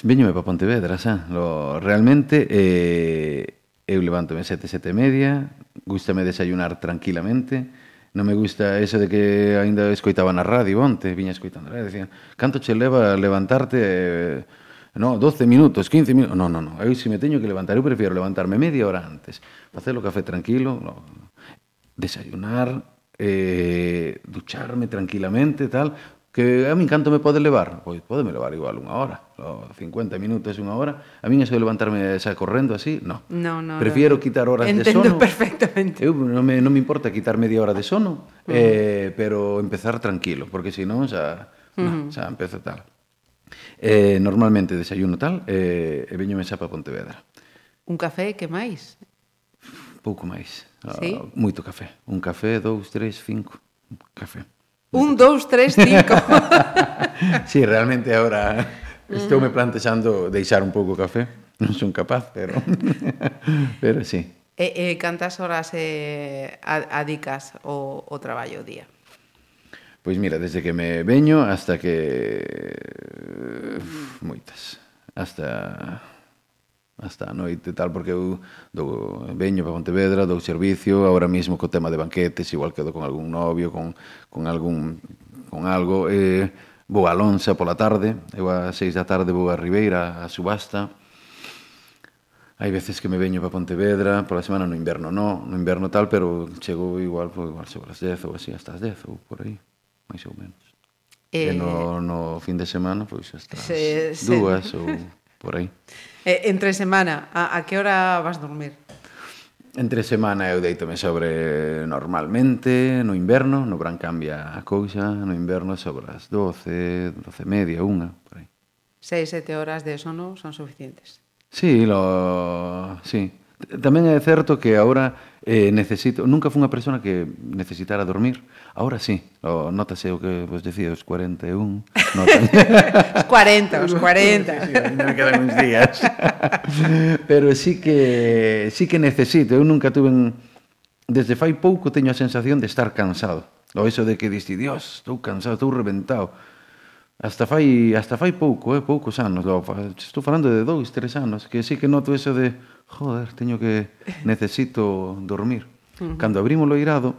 veñome para Pontevedra, xa. Lo, realmente, eh, eu levántome sete, sete e media, gustame desayunar tranquilamente, non me gusta eso de que aínda escoitaba na radio onte, viña escoitando, e decía, canto che leva levantarte eh, No, 12 minutos, 15 minutos. No, no, no. Eu se si me teño que levantar, eu prefiero levantarme media hora antes, facer o café tranquilo, no, desayunar, eh, ducharme tranquilamente, tal, que a min canto me pode levar? Pois podeme levar igual unha hora, 50 minutos, unha hora. A min eso de levantarme xa correndo así, no. no, no Prefiero no. quitar horas Entendo de sono. Entendo perfectamente. Eu non me, non me importa quitar media hora de sono, uh -huh. eh, pero empezar tranquilo, porque senón xa, uh -huh. no, mm-hmm. xa empezo tal. Eh, normalmente desayuno tal eh, e veño me xa para Pontevedra. Un café que máis? Pouco máis. Ah, sí? Uh, moito café. Un café, dous, tres, cinco. Café. Un, dous, tres, cinco. sí, realmente agora mm. estou me plantexando deixar un pouco o café. Non son capaz, pero pero sí. E, e cantas horas eh, adicas o, o traballo o día? Pois mira, desde que me veño hasta que... Mm. Moitas. Hasta hasta a noite e tal, porque eu do, veño para Pontevedra, dou servicio, agora mesmo co tema de banquetes, igual quedo con algún novio, con, con algún con algo, eh, vou a Lonsa pola tarde, eu a seis da tarde vou a Ribeira a subasta, Hai veces que me veño para Pontevedra, pola semana no inverno no, no inverno tal, pero chego igual, pues, igual sobre as 10 ou así, hasta as 10 ou por aí, máis ou menos. Eh... E no, no fin de semana, pois, pues, hasta as se, dúas se... ou por aí. Eh, entre semana, a, a que hora vas dormir? Entre semana eu deitome sobre normalmente, no inverno, no verán cambia a cousa, no inverno sobre as 12, 12 media, unha, por aí. 6, 7 horas de sono son suficientes? Sí, lo... sí, Tamén é certo que agora eh, necesito, nunca fui unha persona que necesitara dormir, agora sí, o, notase o que vos decía, os 41, notan. os 40, os 40. sí, me quedan uns días. Pero sí que, sí que necesito, eu nunca tuve, en... desde fai pouco teño a sensación de estar cansado. O iso de que diste, dios, estou cansado, estou reventado Hasta fai, hasta fai pouco, eh, poucos anos. Estou falando de dous, tres anos, que sí que noto eso de, joder, teño que, necesito dormir. Uh -huh. Cando abrimos o irado,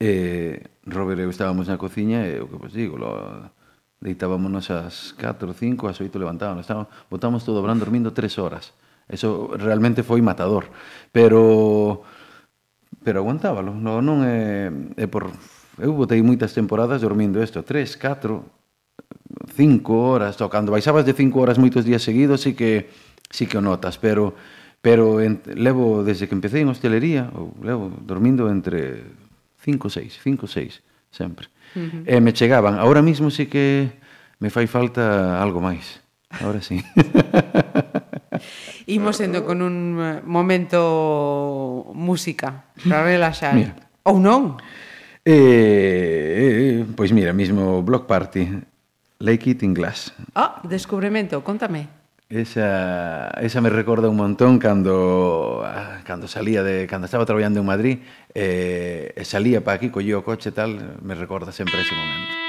eh, Robert e eu estábamos na cociña e o que vos digo, lo, deitábamos ás 4, 5, ás 8 levantábamos. Estábamos, botamos todo Bran dormindo tres horas. Eso realmente foi matador. Pero pero aguantábalo. No, non é, é por... Eu botei moitas temporadas dormindo isto, tres, catro, cinco horas, ou cando baixabas de cinco horas moitos días seguidos, sí que, sí que o notas, pero pero en, levo desde que empecé en hostelería, ou levo dormindo entre 5 6, 5 6 sempre. Uh -huh. E me chegaban, agora mesmo sí que me fai falta algo máis. Ahora sí. Imos sendo con un eh, momento música para relaxar. Mira. Ou non? Eh, eh, eh, pois mira, mismo Block Party Lake It in Glass. Ah, descubrimento, contame. Esa, esa me recorda un montón cando ah, cando salía de cando estaba traballando en Madrid, eh, salía para aquí, collía o coche e tal, me recorda sempre ese momento.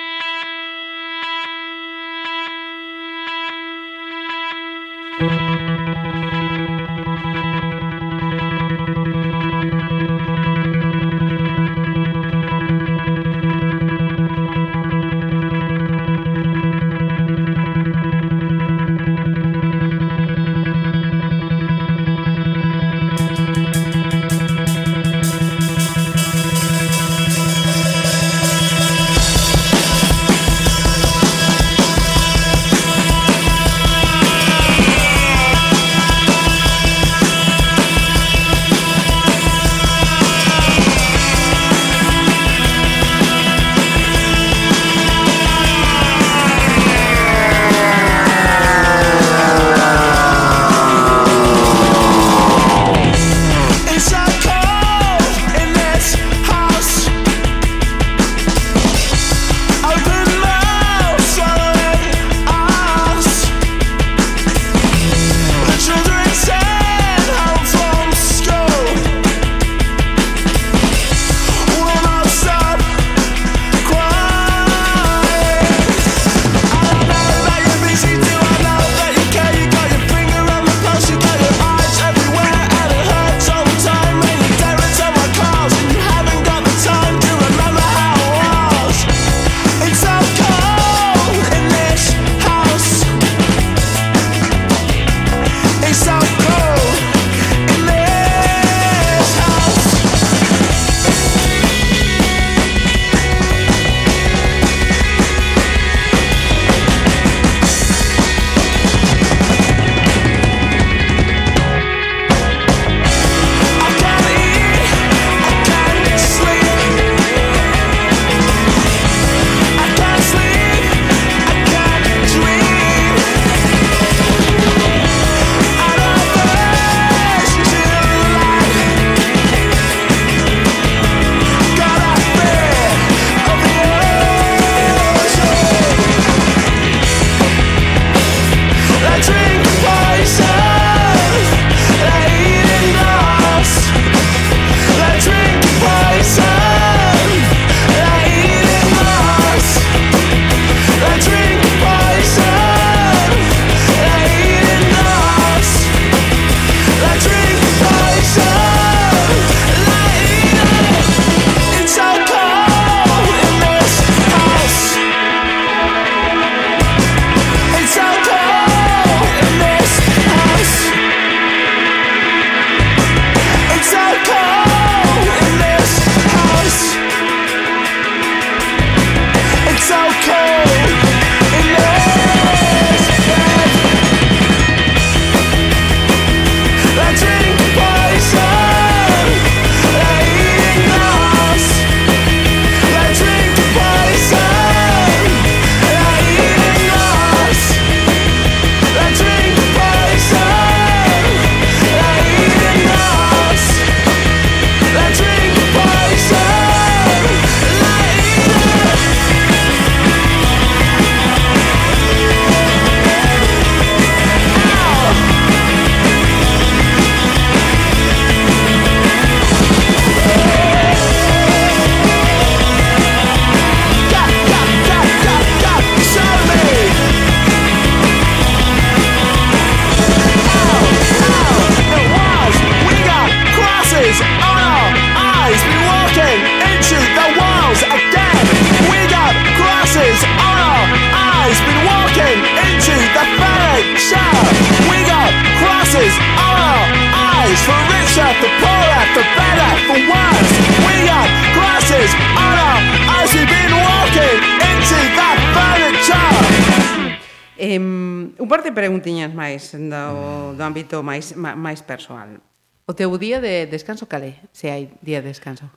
Eh, un par de preguntiñas máis do, do ámbito máis, máis persoal. O teu día de descanso calé? Se hai día de descanso?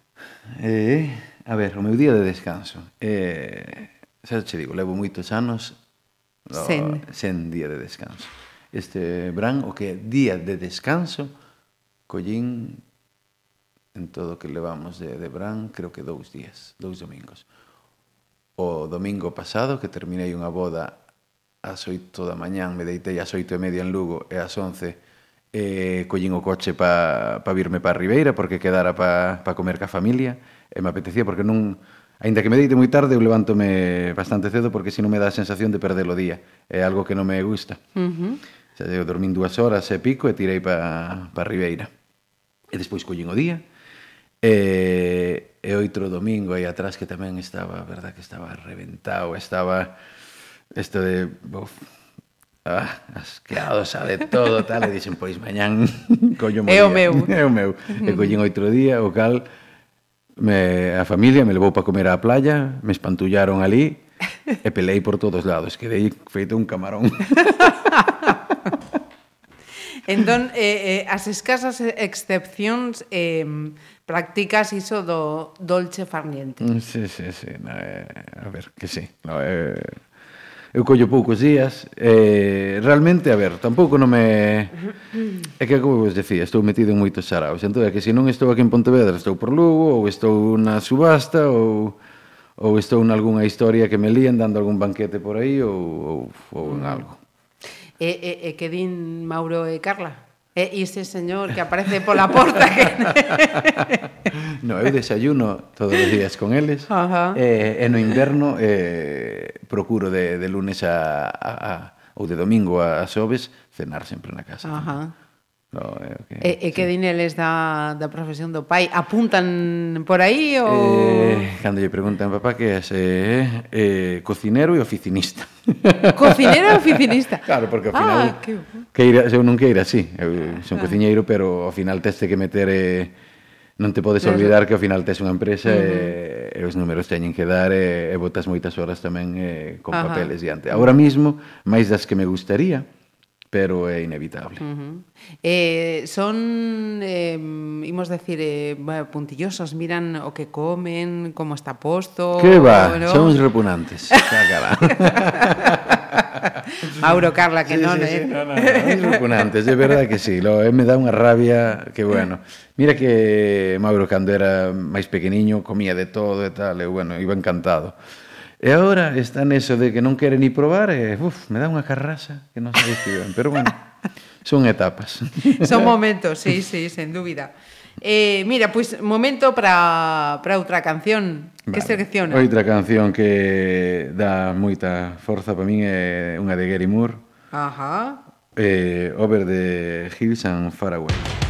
Eh, a ver, o meu día de descanso. Eh, xa che digo, levo moitos anos do, sen. sen día de descanso. Este bran, o que día de descanso, collín en todo o que levamos de, de bran, creo que dous días, dous domingos. O domingo pasado, que terminei unha boda ás oito da mañán, me deitei ás oito e media en Lugo e ás 11 eh, collín o coche pa, pa virme pa Ribeira porque quedara pa, pa comer ca familia e me apetecía porque non... Ainda que me deite moi tarde, eu levántome bastante cedo porque si non me dá a sensación de perder o día. É algo que non me gusta. Uh -huh. Xa, eu dormín dúas horas e pico e tirei pa, pa Ribeira. E despois collín o día e, e outro domingo aí atrás que tamén estaba, verdad que estaba reventado, estaba Isto de... Uf, ah, asqueado, a de todo, tal, e dixen, pois mañán collo É o meu. É o meu. E collín outro día, o cal, me, a familia me levou para comer á playa, me espantullaron ali, e pelei por todos lados, quedei feito un camarón. entón, eh, eh, as escasas excepcións eh, practicas iso do dolce farniente. Mm, sí, sí, sí. No, eh, a ver, que sí. No, eh, eu collo poucos días, eh, realmente, a ver, tampouco non me... É que, como vos decía, estou metido en moitos xaraos, entón é que se non estou aquí en Pontevedra, estou por Lugo, ou estou na subasta, ou ou estou nalgúna historia que me lían dando algún banquete por aí ou, ou, ou en algo. E, e, e que din Mauro e Carla? Eh, e ese señor que aparece pola porta que... no, eu desayuno todos os días con eles Ajá. Eh, e, e no inverno eh, procuro de, de lunes a, a, a ou de domingo a, a xoves cenar sempre na casa. Ajá. Tamén. No, é o que, e, e que sí. dineles da, da profesión do pai? Apuntan por aí ou...? Eh, cando lle preguntan papá que é eh, eh, cocinero e oficinista. Cocinero e oficinista? Claro, porque ao final... Ah, que... que eu non queira así. Eu son ah. cociñeiro, pero ao final teste que meter... Eh, non te podes olvidar que ao final tes unha empresa uh eh, -huh. e, e os números teñen que dar e, e botas moitas horas tamén e, con Ajá. papeles diante. Agora mesmo, máis das que me gustaría, pero é inevitable. Uh -huh. eh, son, eh, imos decir, eh, puntillosos, miran o que comen, como está posto... Que va, ¿no? somos repugnantes. Mauro, Carla, que sí, non, sí, eh? Sí, no, no, no. repugnantes, é verdade que sí. Lo, eh, me dá unha rabia que, bueno... Mira que Mauro, cando era máis pequeniño, comía de todo e tal, e, bueno, iba encantado. E agora está neso de que non quere ni probar e, uf, me dá unha carrasa que non sabes que ben. Pero bueno, son etapas. Son momentos, sí, sí, sen dúbida. Eh, mira, pois pues, momento para para outra canción vale. que selecciona. Outra canción que dá moita forza para min é unha de Gary Moore. Ajá. Eh, Over the Hills and Far Away.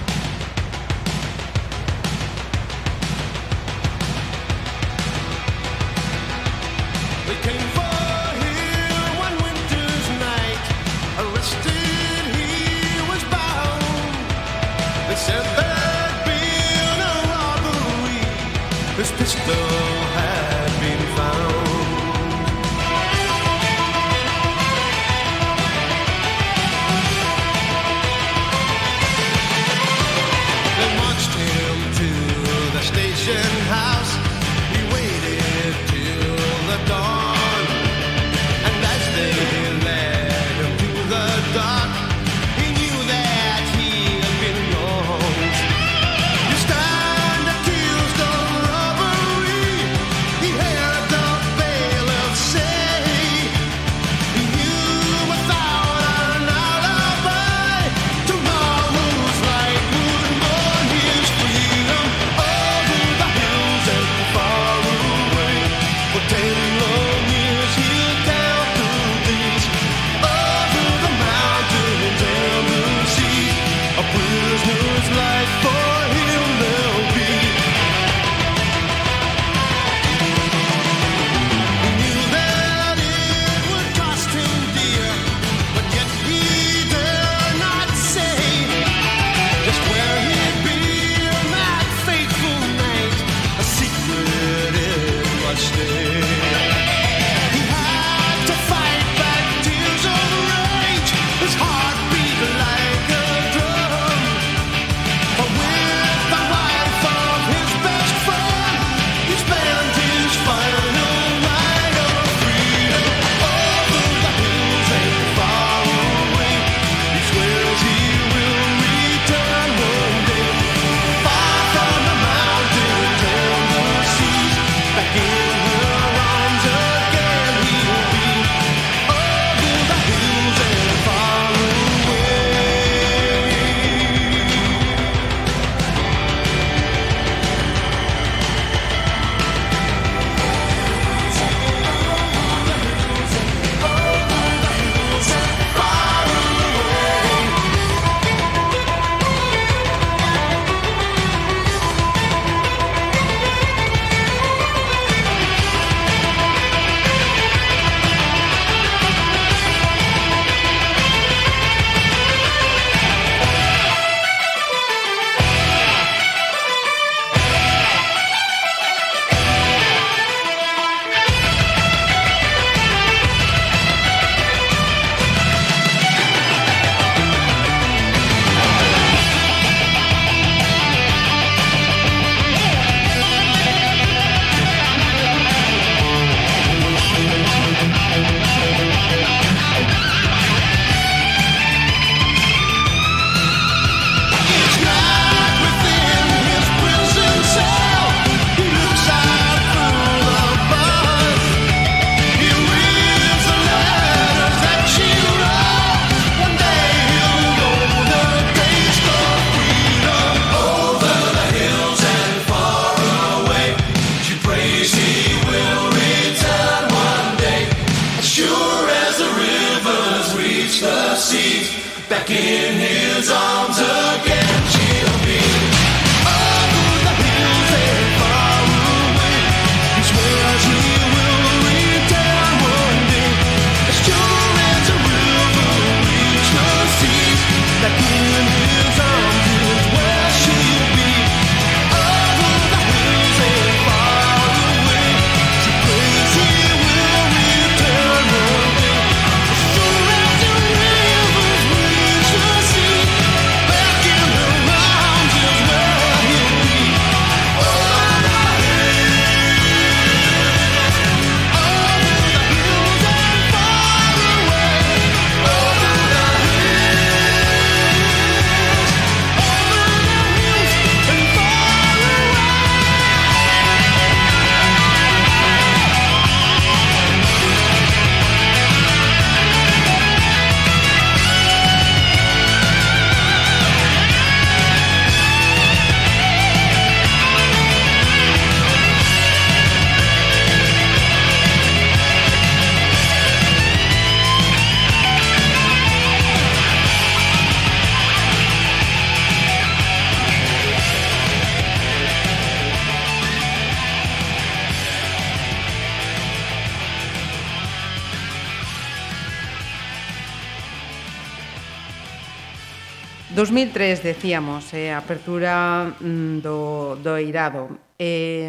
Antes decíamos, eh, a apertura mm, do, do Eirado. Eh,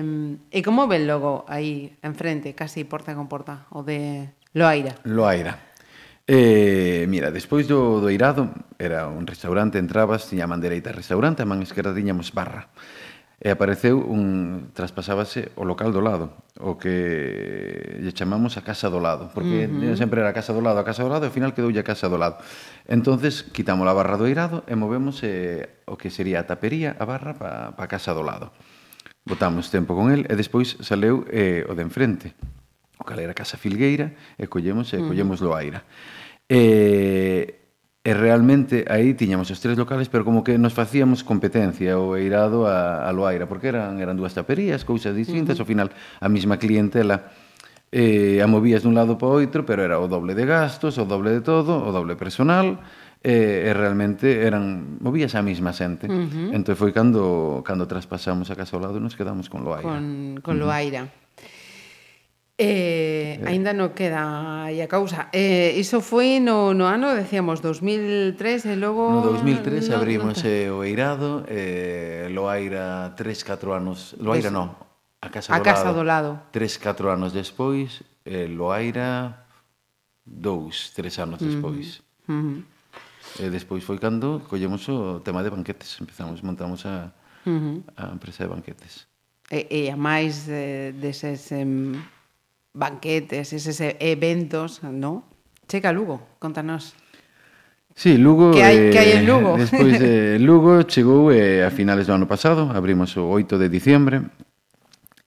e como ven logo aí enfrente, casi porta con porta, o de Loaira? Loaira. Eh, mira, despois do, do Eirado, era un restaurante, entrabas, tiña a man dereita restaurante, a man esquerda tiñamos barra e apareceu un traspasábase o local do lado, o que lle chamamos a casa do lado, porque uh -huh. sempre era a casa do lado, a casa do lado, e ao final quedoulle a casa do lado. Entonces quitamos a barra do eirado e movemos eh, o que sería a tapería, a barra pa, pa casa do lado. Botamos tempo con el e despois saleu eh, o de enfrente, o cal era a casa filgueira, e collemos eh, e uh -huh. collemos loaira. Eh, E realmente aí tiñamos os tres locales, pero como que nos facíamos competencia o Eirado a, a Loaira, porque eran eran dúas taperías, cousas distintas, uh -huh. ao final a mesma clientela eh, a movías dun lado para outro, pero era o doble de gastos, o doble de todo, o doble personal, e, e realmente eran movías a mesma xente. Uh -huh. Entón foi cando cando traspasamos a casa ao lado nos quedamos con Loaira. Con, con Loaira. Uh -huh. Eh, aínda non queda aí a causa. Eh, iso foi no, no ano, decíamos, 2003 e logo... No 2003 no, abrimos no, eh, o Eirado, eh, Loaira 3-4 anos... Loaira non, a Casa, a do, casa lado. do Lado. 3-4 anos despois, eh, Loaira 2-3 anos despois. Uh -huh. Uh -huh. E despois foi cando collemos o tema de banquetes. Empezamos, montamos a, uh -huh. a empresa de banquetes. E, e a máis de, deses... Em banquetes, eses eventos, ¿no? Chega Lugo, contanos. Sí, Lugo... Que hai, eh, que hai en Lugo? Despois, de Lugo chegou eh, a finales do ano pasado, abrimos o 8 de diciembre,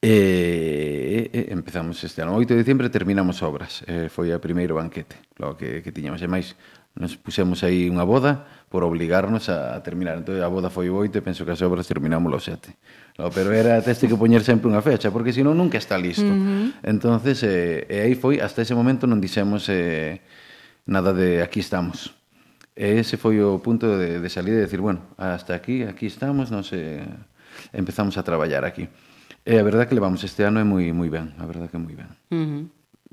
E, eh, eh, empezamos este ano O 8 de diciembre terminamos obras eh, foi a primeiro banquete logo que, que tiñamos e máis nos pusemos aí unha boda por obligarnos a, a terminar entón a boda foi o 8 e penso que as obras terminamos o 7 No, pero era teste que poñer sempre unha fecha, porque senón nunca está listo. Uh -huh. Entonces, eh, e aí foi, hasta ese momento non dixemos eh, nada de aquí estamos. E ese foi o punto de, de salida de decir, bueno, hasta aquí, aquí estamos, non se... Eh, empezamos a traballar aquí. E a verdad que levamos este ano é moi moi ben, a verdad que moi ben. Uh -huh.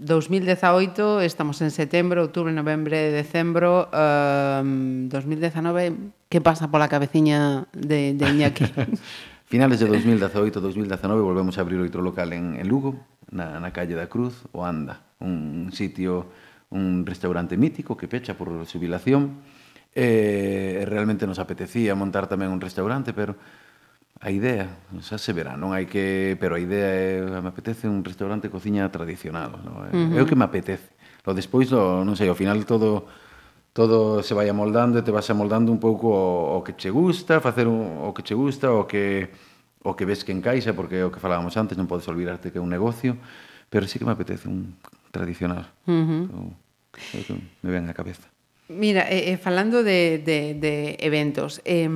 2018, estamos en setembro, outubro, novembro, decembro, um, 2019, que pasa pola cabeciña de, de Iñaki? Finales de 2018, 2019 volvemos a abrir outro local en, en Lugo, na, na calle da Cruz, o Anda, un sitio, un restaurante mítico que pecha por subilación. Eh, realmente nos apetecía montar tamén un restaurante, pero a idea, xa se verá, non hai que, pero a idea é me apetece un restaurante cociña tradicional, non? É, uh -huh. é o que me apetece. Lo despois, lo, non sei, ao final todo todo se vai amoldando e te vas amoldando un pouco o, o que che gusta, facer un, o que che gusta, o que o que ves que encaixa, porque o que falábamos antes, non podes olvidarte que é un negocio, pero sí que me apetece un tradicional. Uh -huh. o, o que me ven a cabeza. Mira, eh, eh, falando de, de, de eventos, eh,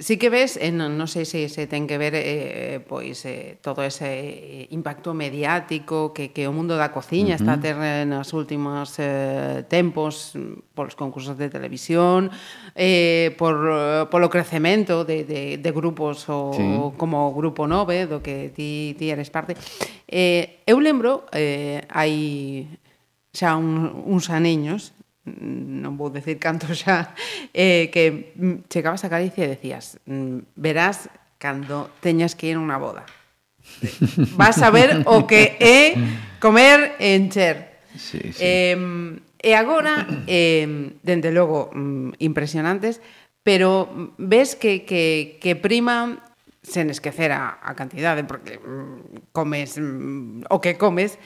sí que ves, eh, non, non sei se, se ten que ver eh, pois eh, todo ese eh, impacto mediático que, que o mundo da cociña uh -huh. está a ter nos últimos eh, tempos polos concursos de televisión, eh, por, eh, polo crecemento de, de, de grupos o, sí. como Grupo 9, do que ti, ti eres parte. Eh, eu lembro, eh, hai xa un, uns aneños, non vou decir canto xa, eh, que chegabas a Galicia e decías, mm, verás cando teñas que ir a unha boda. Vas a ver o que é comer e encher. Sí, sí. Eh, e agora, eh, dende logo, mm, impresionantes, pero ves que, que, que prima sen esquecer a, a cantidade, porque mm, comes o que comes,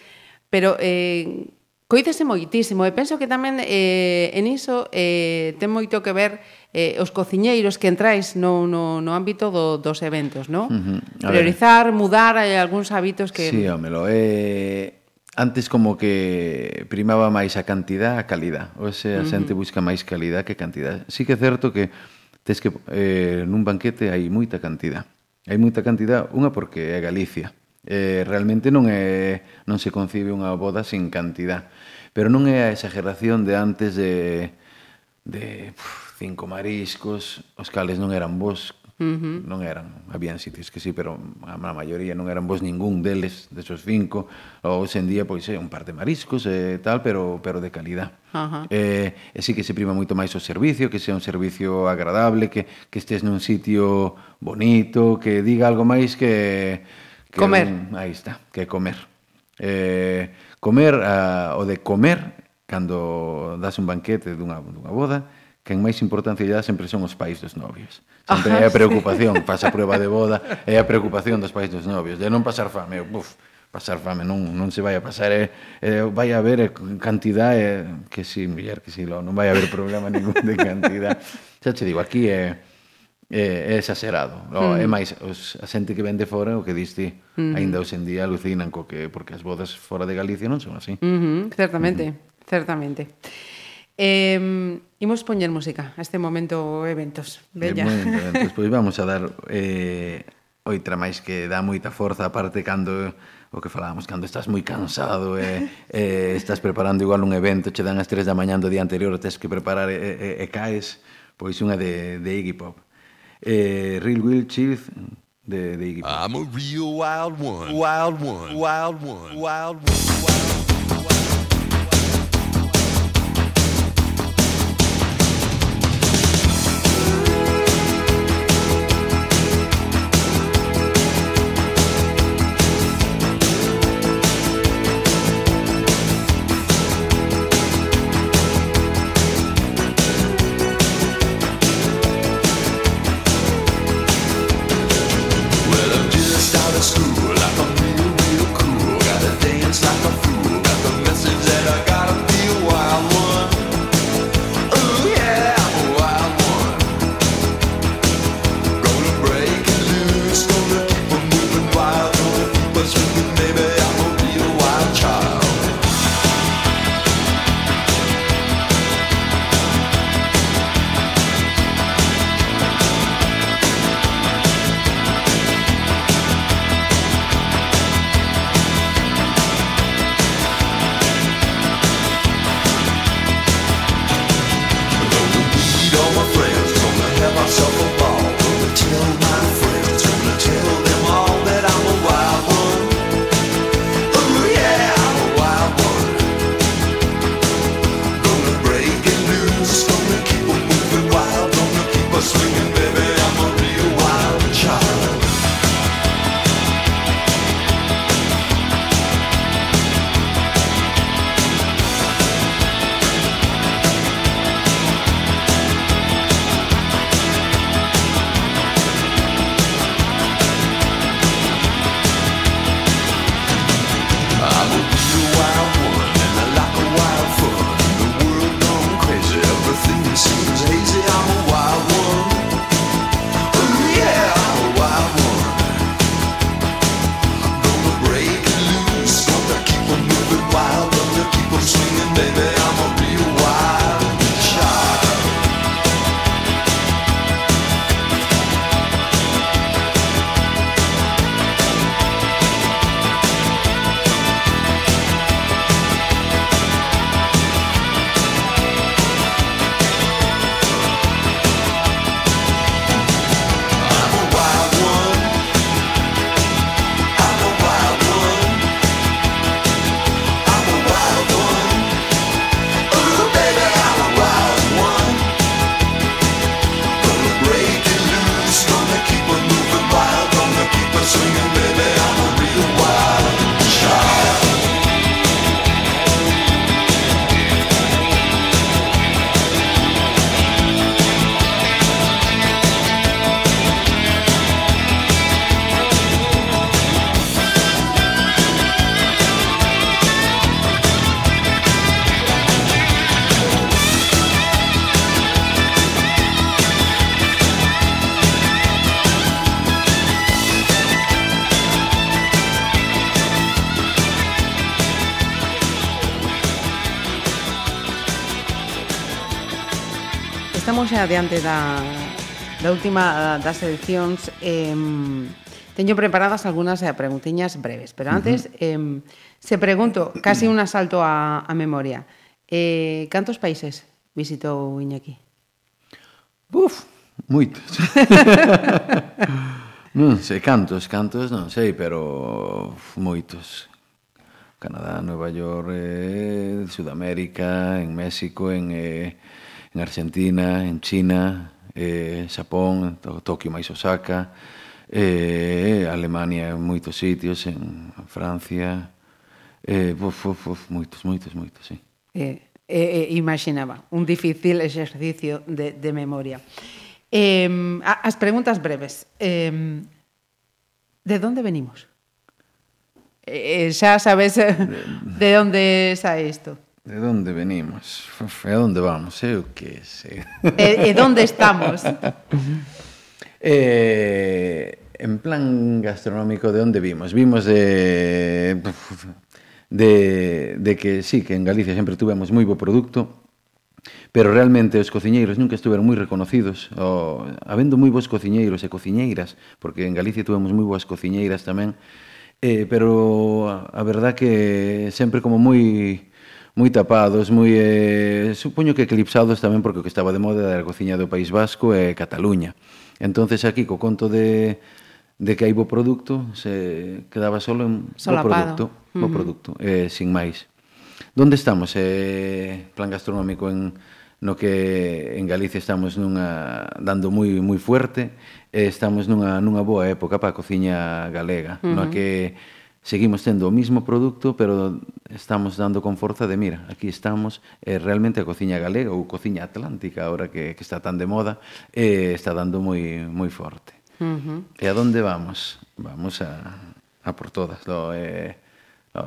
pero eh, coídese moitísimo e penso que tamén eh, en iso eh, ten moito que ver eh, os cociñeiros que entrais no, no, no ámbito do, dos eventos, non? Uh -huh. Priorizar, ver. mudar eh, algúns hábitos que... Sí, homelo, eh, antes como que primaba máis a cantidad a calidad, ou se a xente uh -huh. busca máis calidad que cantidad. Sí que é certo que tes que eh, nun banquete hai moita cantidad. Hai moita cantidad, unha porque é Galicia, eh, realmente non, é, non se concibe unha boda sin cantidad. Pero non é a exageración de antes de, de puf, cinco mariscos, os cales non eran vos, Uh -huh. Non eran, habían sitios que sí, pero a, a maioría non eran vos ningún deles, desos cinco, ou hoxe en día pois é un par de mariscos e eh, tal, pero pero de calidad. Uh -huh. Eh, e sí que se prima moito máis o servicio, que sea un servicio agradable, que que estés nun sitio bonito, que diga algo máis que comer. Un, aí está, que comer. Eh, comer uh, o de comer cando das un banquete dunha, dunha boda, que en máis importancia lle dá sempre son os pais dos novios. Sempre é a ah, preocupación, sí. pasa a prueba de boda, é a preocupación dos pais dos novios, de non pasar fame, buf, pasar fame, non, non se vai a pasar, é, é, vai a haber eh, cantidad, é, que si, sí, muller, que si, sí, non vai a haber problema ningún de cantidad. Xa che digo, aquí é... Eh, é, é exagerado. No, mm. É hmm. máis, os, a xente que vende fora, o que diste, mm. aínda hoxe en día alucinan co que, porque as bodas fora de Galicia non son así. Mm -hmm, certamente, mm -hmm. certamente. Eh, imos poñer música a este momento eventos. Bella. Momento, eventos. pois vamos a dar eh, oitra máis que dá moita forza, aparte cando o que falábamos, cando estás moi cansado e, eh, eh, estás preparando igual un evento, che dan as 3 da mañan do día anterior, tes que preparar e, e, e caes, pois unha de, de Iggy Pop. Eh, Real Will Chief de, de Iggy Pop. I'm a real wild one, wild one, wild one, wild one, wild one. xa adiante da, da última eh, das edicións eh, teño preparadas algunhas eh, preguntiñas breves, pero antes uh -huh. eh, se pregunto, casi un asalto a, a memoria eh, cantos países visitou Iñaki? Buf, moitos Non sei cantos, cantos non sei, pero moitos Canadá, Nueva York, eh, Sudamérica, en México, en eh, en Argentina, en China, eh, Xapón, Tokio máis Osaka, eh, Alemania en moitos sitios, en Francia, eh, uf, uf, uf, moitos, moitos, moitos, sí. Eh, eh, imaginaba, un difícil exercicio de, de memoria. Eh, as preguntas breves. Eh, de onde venimos? Eh, xa sabes de onde xa isto. De onde venimos? E onde vamos? Eu que sei. E, e onde estamos? eh, en plan gastronómico de onde vimos? Vimos de de, de que sí, que en Galicia sempre tuvemos moi bo produto, pero realmente os cociñeiros nunca estuveron moi reconocidos, o, habendo moi bons cociñeiros e cociñeiras, porque en Galicia tuvemos moi boas cociñeiras tamén, eh, pero a, a verdad que sempre como moi moi tapados, moi eh, supoño que eclipsados tamén porque o que estaba de moda era a cociña do País Vasco e Cataluña. Entonces aquí co conto de de que hai bo produto, se quedaba solo en Solapado. bo produto, bo uh -huh. produto, eh, sin máis. Donde estamos? Eh, plan gastronómico en no que en Galicia estamos nunha dando moi moi fuerte, eh, estamos nunha nunha boa época para a cociña galega, uh -huh. no que seguimos tendo o mismo produto, pero estamos dando con forza de, mira, aquí estamos, eh, realmente a cociña galega ou cociña atlántica, ahora que, que está tan de moda, eh, está dando moi, moi forte. Uh -huh. E a donde vamos? Vamos a, a por todas. Lo, eh, lo,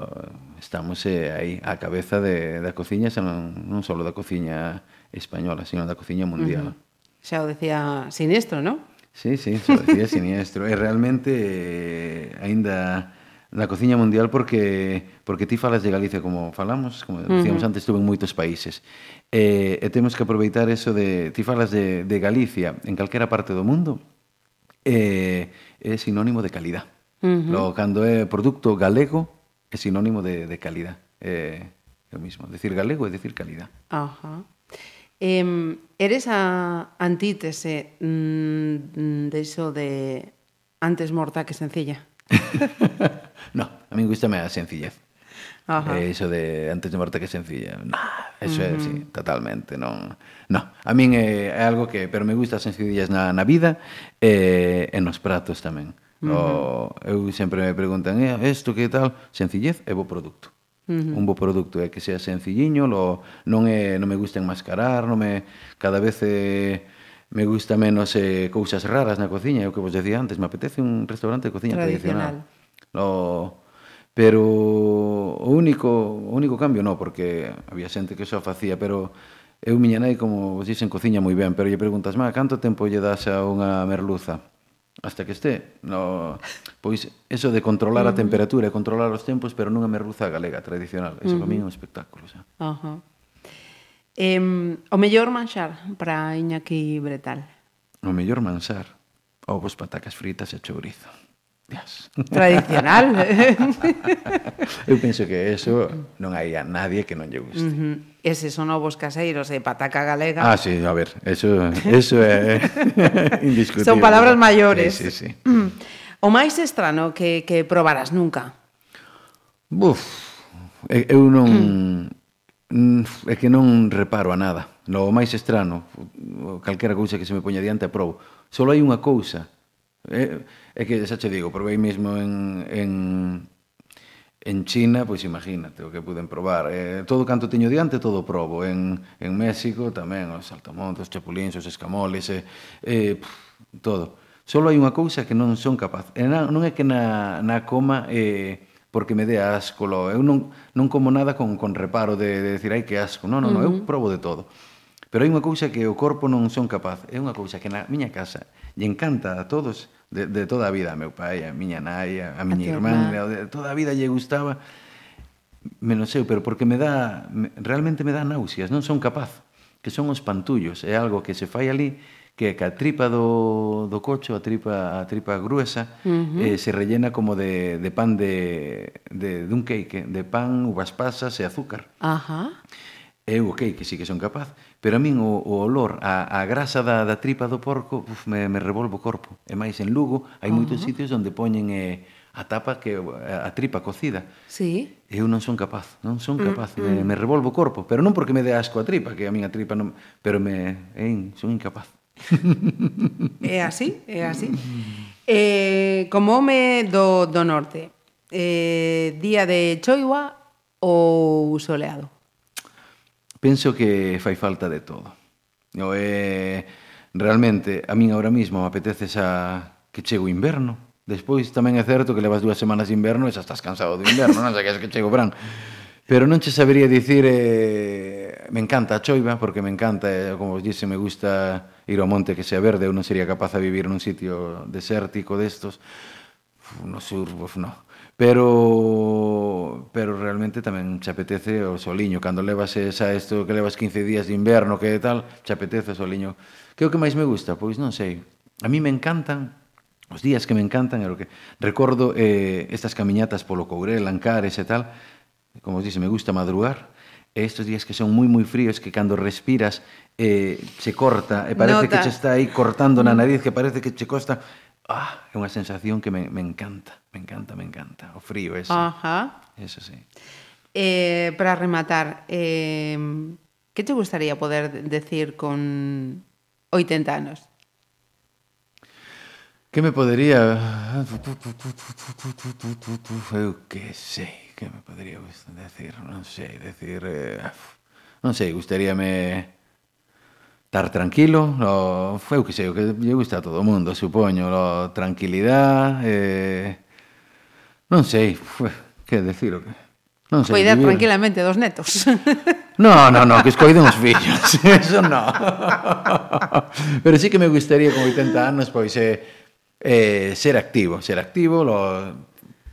estamos eh, aí, a cabeza de, da cociña, non, non só da cociña española, sino da cociña mundial. Uh -huh. Xa o decía Sinestro, non? Sí, sí, xa o decía siniestro. e realmente, eh, ainda na cociña mundial porque porque ti falas de Galicia como falamos, como decíamos uh -huh. antes, estuve en moitos países. Eh, e temos que aproveitar eso de ti falas de de Galicia en calquera parte do mundo eh, é sinónimo de calidad. Uh -huh. Logo, cando é produto galego, é sinónimo de, de calidad. É, é o mismo. Decir galego é decir calidad. Ajá. Eh, eres a antítese mm, de iso de antes morta que sencilla. no, a mí gusta a sencillez. Ajá. Eh, iso de antes de morte que sencilla. No, ah, eso uh -huh. é, mm. sí, totalmente, non. No, a min é, é algo que, pero me gusta as sencillez na, na vida e, eh, e nos pratos tamén. Uh -huh. o, eu sempre me preguntan, eh, isto que tal? Sencillez e bo produto. Uh -huh. Un bo produto é que sea sencilliño, lo, non, é, non me gusta enmascarar, non me, cada vez é, Me gusta menos eh, cousas raras na cociña, é o que vos decía antes, me apetece un restaurante de cociña tradicional. tradicional. Lo... Pero o único, o único cambio no, porque había xente que só facía, pero eu miña nai, como vos dicen, cociña moi ben, pero lle preguntas, má, canto tempo lle das a unha merluza? Hasta que esté. No, pois eso de controlar a mm. temperatura e controlar os tempos, pero nunha merluza galega tradicional. Eso uh -huh. para mí é un espectáculo. Xa. Uh -huh. Eh, o mellor manxar para Iñaki Bretal. O mellor manxar. Ovos, patacas fritas e chourizo. Dios. Tradicional. Eu penso que eso non hai a nadie que non lle guste. Uh -huh. Ese son ovos caseiros e pataca galega. Ah, sí, a ver, eso, eso é indiscutible. Son palabras maiores. Sí, sí, sí. O máis estrano que, que probaras nunca? Buf, eu non... Mm, é que non reparo a nada. No máis estrano, calquera cousa que se me poña diante probo. Solo hai unha cousa. É, é que, xa che digo, probei mesmo en, en, en China, pois imagínate o que puden probar. Eh, todo canto teño diante, todo probo. En, en México tamén, os saltamontes, os chapulins, os escamoles, eh, eh, pff, todo. Solo hai unha cousa que non son capaz. E na, non é que na, na coma... Eh, porque me dé asco, eu non, non como nada con, con reparo de, de decir, ai, que asco, non, non, non, uh -huh. eu probo de todo. Pero hai unha cousa que o corpo non son capaz, é unha cousa que na miña casa lle encanta a todos de, de toda a vida, a meu pai, a miña nai, a, a miña irmán, de toda a vida lle gustaba, menos eu, pero porque me dá, realmente me dá náuseas, non son capaz, que son os pantullos, é algo que se fai ali, que a tripa do, do cocho, a tripa, a tripa gruesa, uh -huh. eh, se rellena como de, de pan de, de, dun cake, eh, de pan, uvas pasas e azúcar. Ajá. Eu, o cake, sí que son capaz, pero a min o, o olor, a, a grasa da, da tripa do porco, uf, me, me revolvo o corpo. E máis en Lugo, hai uh -huh. moitos sitios onde poñen eh, a tapa que a tripa cocida. Sí. Eu non son capaz, non son mm, capaz, mm, me, me revolvo o corpo, pero non porque me dé asco a tripa, que a min a tripa non, pero me, en, son incapaz é así, é así. Eh, como home do, do norte, eh, día de choiwa ou soleado? Penso que fai falta de todo. No, eh, realmente, a min ahora mismo me apetece xa que chego inverno. Despois tamén é certo que levas dúas semanas de inverno e xa estás cansado do inverno, non xa que, que o verán. Pero non che sabería dicir... Eh, me encanta a choiva porque me encanta, eh, como vos dixe, me gusta ir ao monte que sea verde, eu non sería capaz de vivir nun sitio desértico destos, no sur, uf, no. Pero pero realmente tamén che apetece o soliño, cando levas esa isto que levas 15 días de inverno, que tal, che apetece o soliño. Que o que máis me gusta? Pois non sei. A mí me encantan os días que me encantan, era o que recordo eh, estas camiñatas polo Courel, Ancares e tal, como os dice, me gusta madrugar, e estes días que son moi moi fríos que cando respiras eh, se corta e parece Nota. que che está aí cortando na nariz que parece que che costa ah, é unha sensación que me, me encanta me encanta, me encanta o frío ese Ajá. eso sí eh, para rematar eh, que te gustaría poder decir con 80 anos? Que me podería... Eu que sei, que me podería decir? Non sei, decir... Eh, non sei, gustaríame estar tranquilo, lo, eu que sei, o que lle gusta a todo o mundo, supoño, lo, tranquilidad, eh, non sei, que decir o que... Non sei, Cuidar vivir. tranquilamente dos netos. No, no, no, que escoiden os fillos, eso no. Pero sí que me gustaría con 80 anos pois eh, eh, ser activo, ser activo, lo,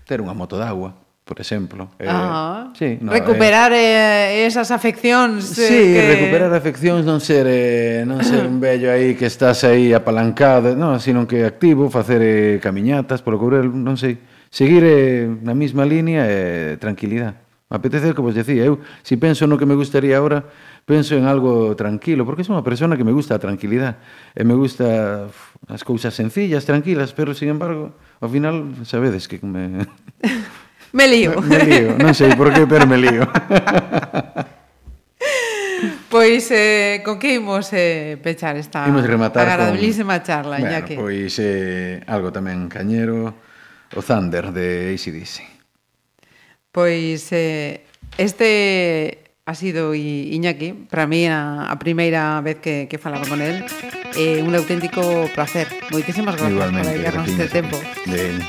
ter unha moto de agua por exemplo. Eh, ah, sí, no, recuperar eh, eh esas afeccións. Eh, sí, que... recuperar afeccións, non ser eh, non ser un vello aí que estás aí apalancado, non, sino que activo, facer eh, camiñatas, procurar, non sei, seguir eh, na mesma línea e eh, tranquilidade. Me apetece que vos decía, eu si penso no que me gustaría agora, penso en algo tranquilo, porque sou unha persona que me gusta a tranquilidade, e me gusta as cousas sencillas, tranquilas, pero sin embargo, ao final sabedes que me Me lío. Me lío, non sei por que, pero me lío. Pois eh, con que imos eh, pechar esta imos rematar agradabilísima con... charla, bueno, ya que pois eh, algo tamén cañero, o Thunder de ACDC. Pois eh, este ha sido Iñaki, para mí a, a primeira vez que, que falaba con él, eh, un auténtico placer. Moitísimas gracias Igualmente, por dedicarnos este tempo. De él,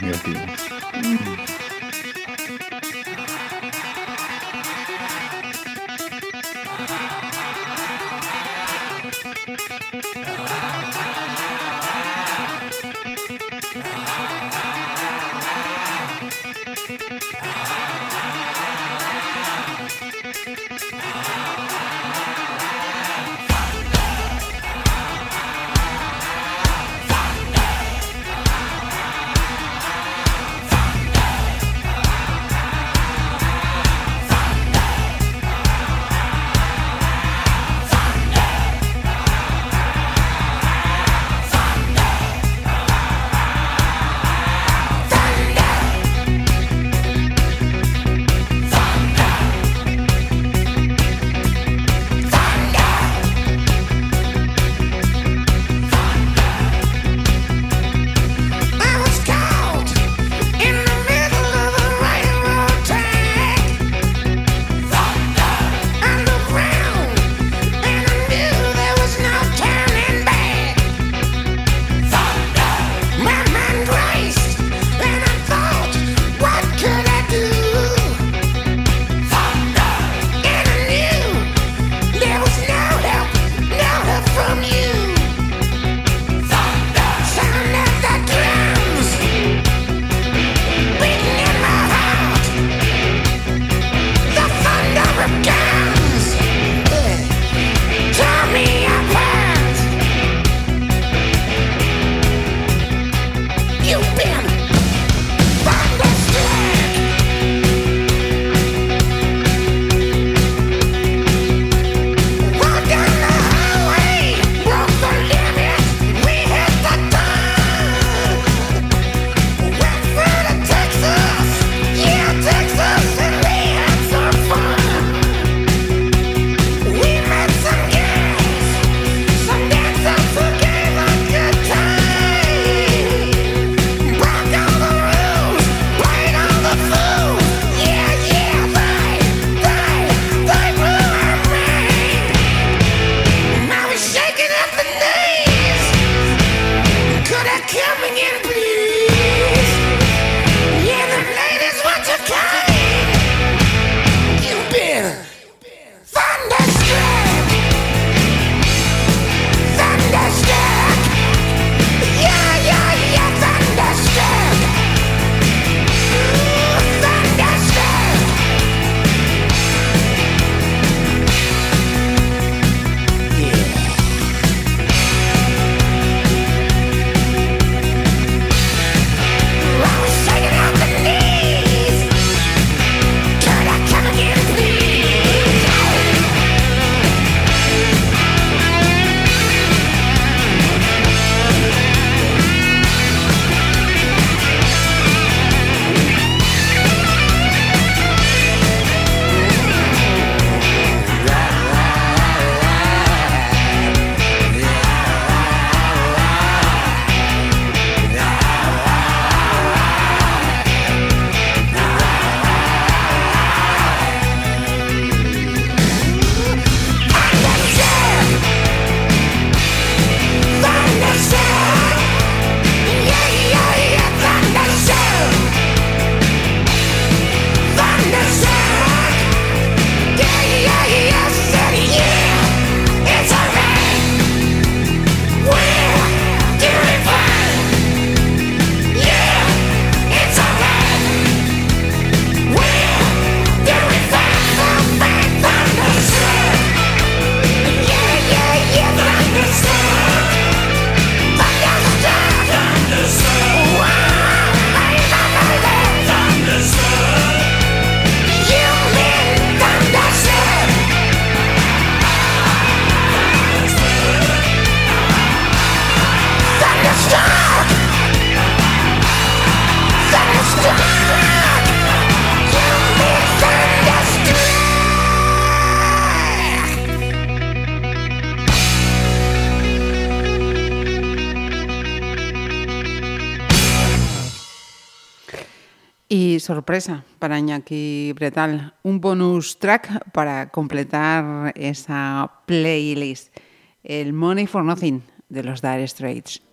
para Iñaki Bretal, un bonus track para completar esa playlist, el Money for Nothing de los Dire Straits.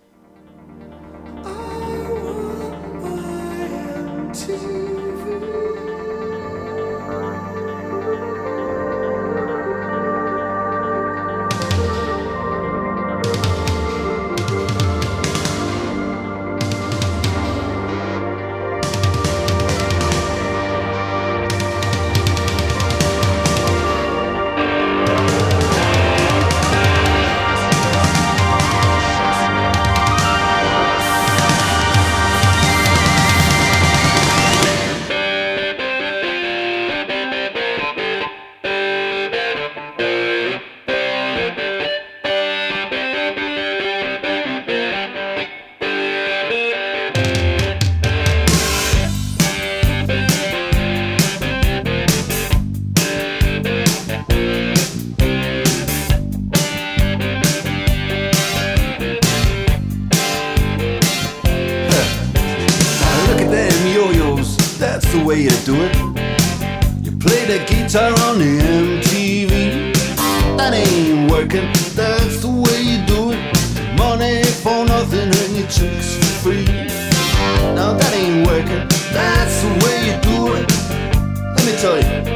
Way you do it. You play the guitar on the MTV. That ain't working, that's the way you do it. Money for nothing and your chicks for free. Now that ain't working, that's the way you do it. Let me tell you,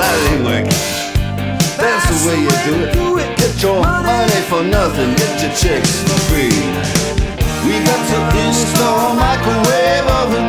that ain't working. That's the way you do it. Get your money for nothing, get your chicks for free. We got to install microwave oven,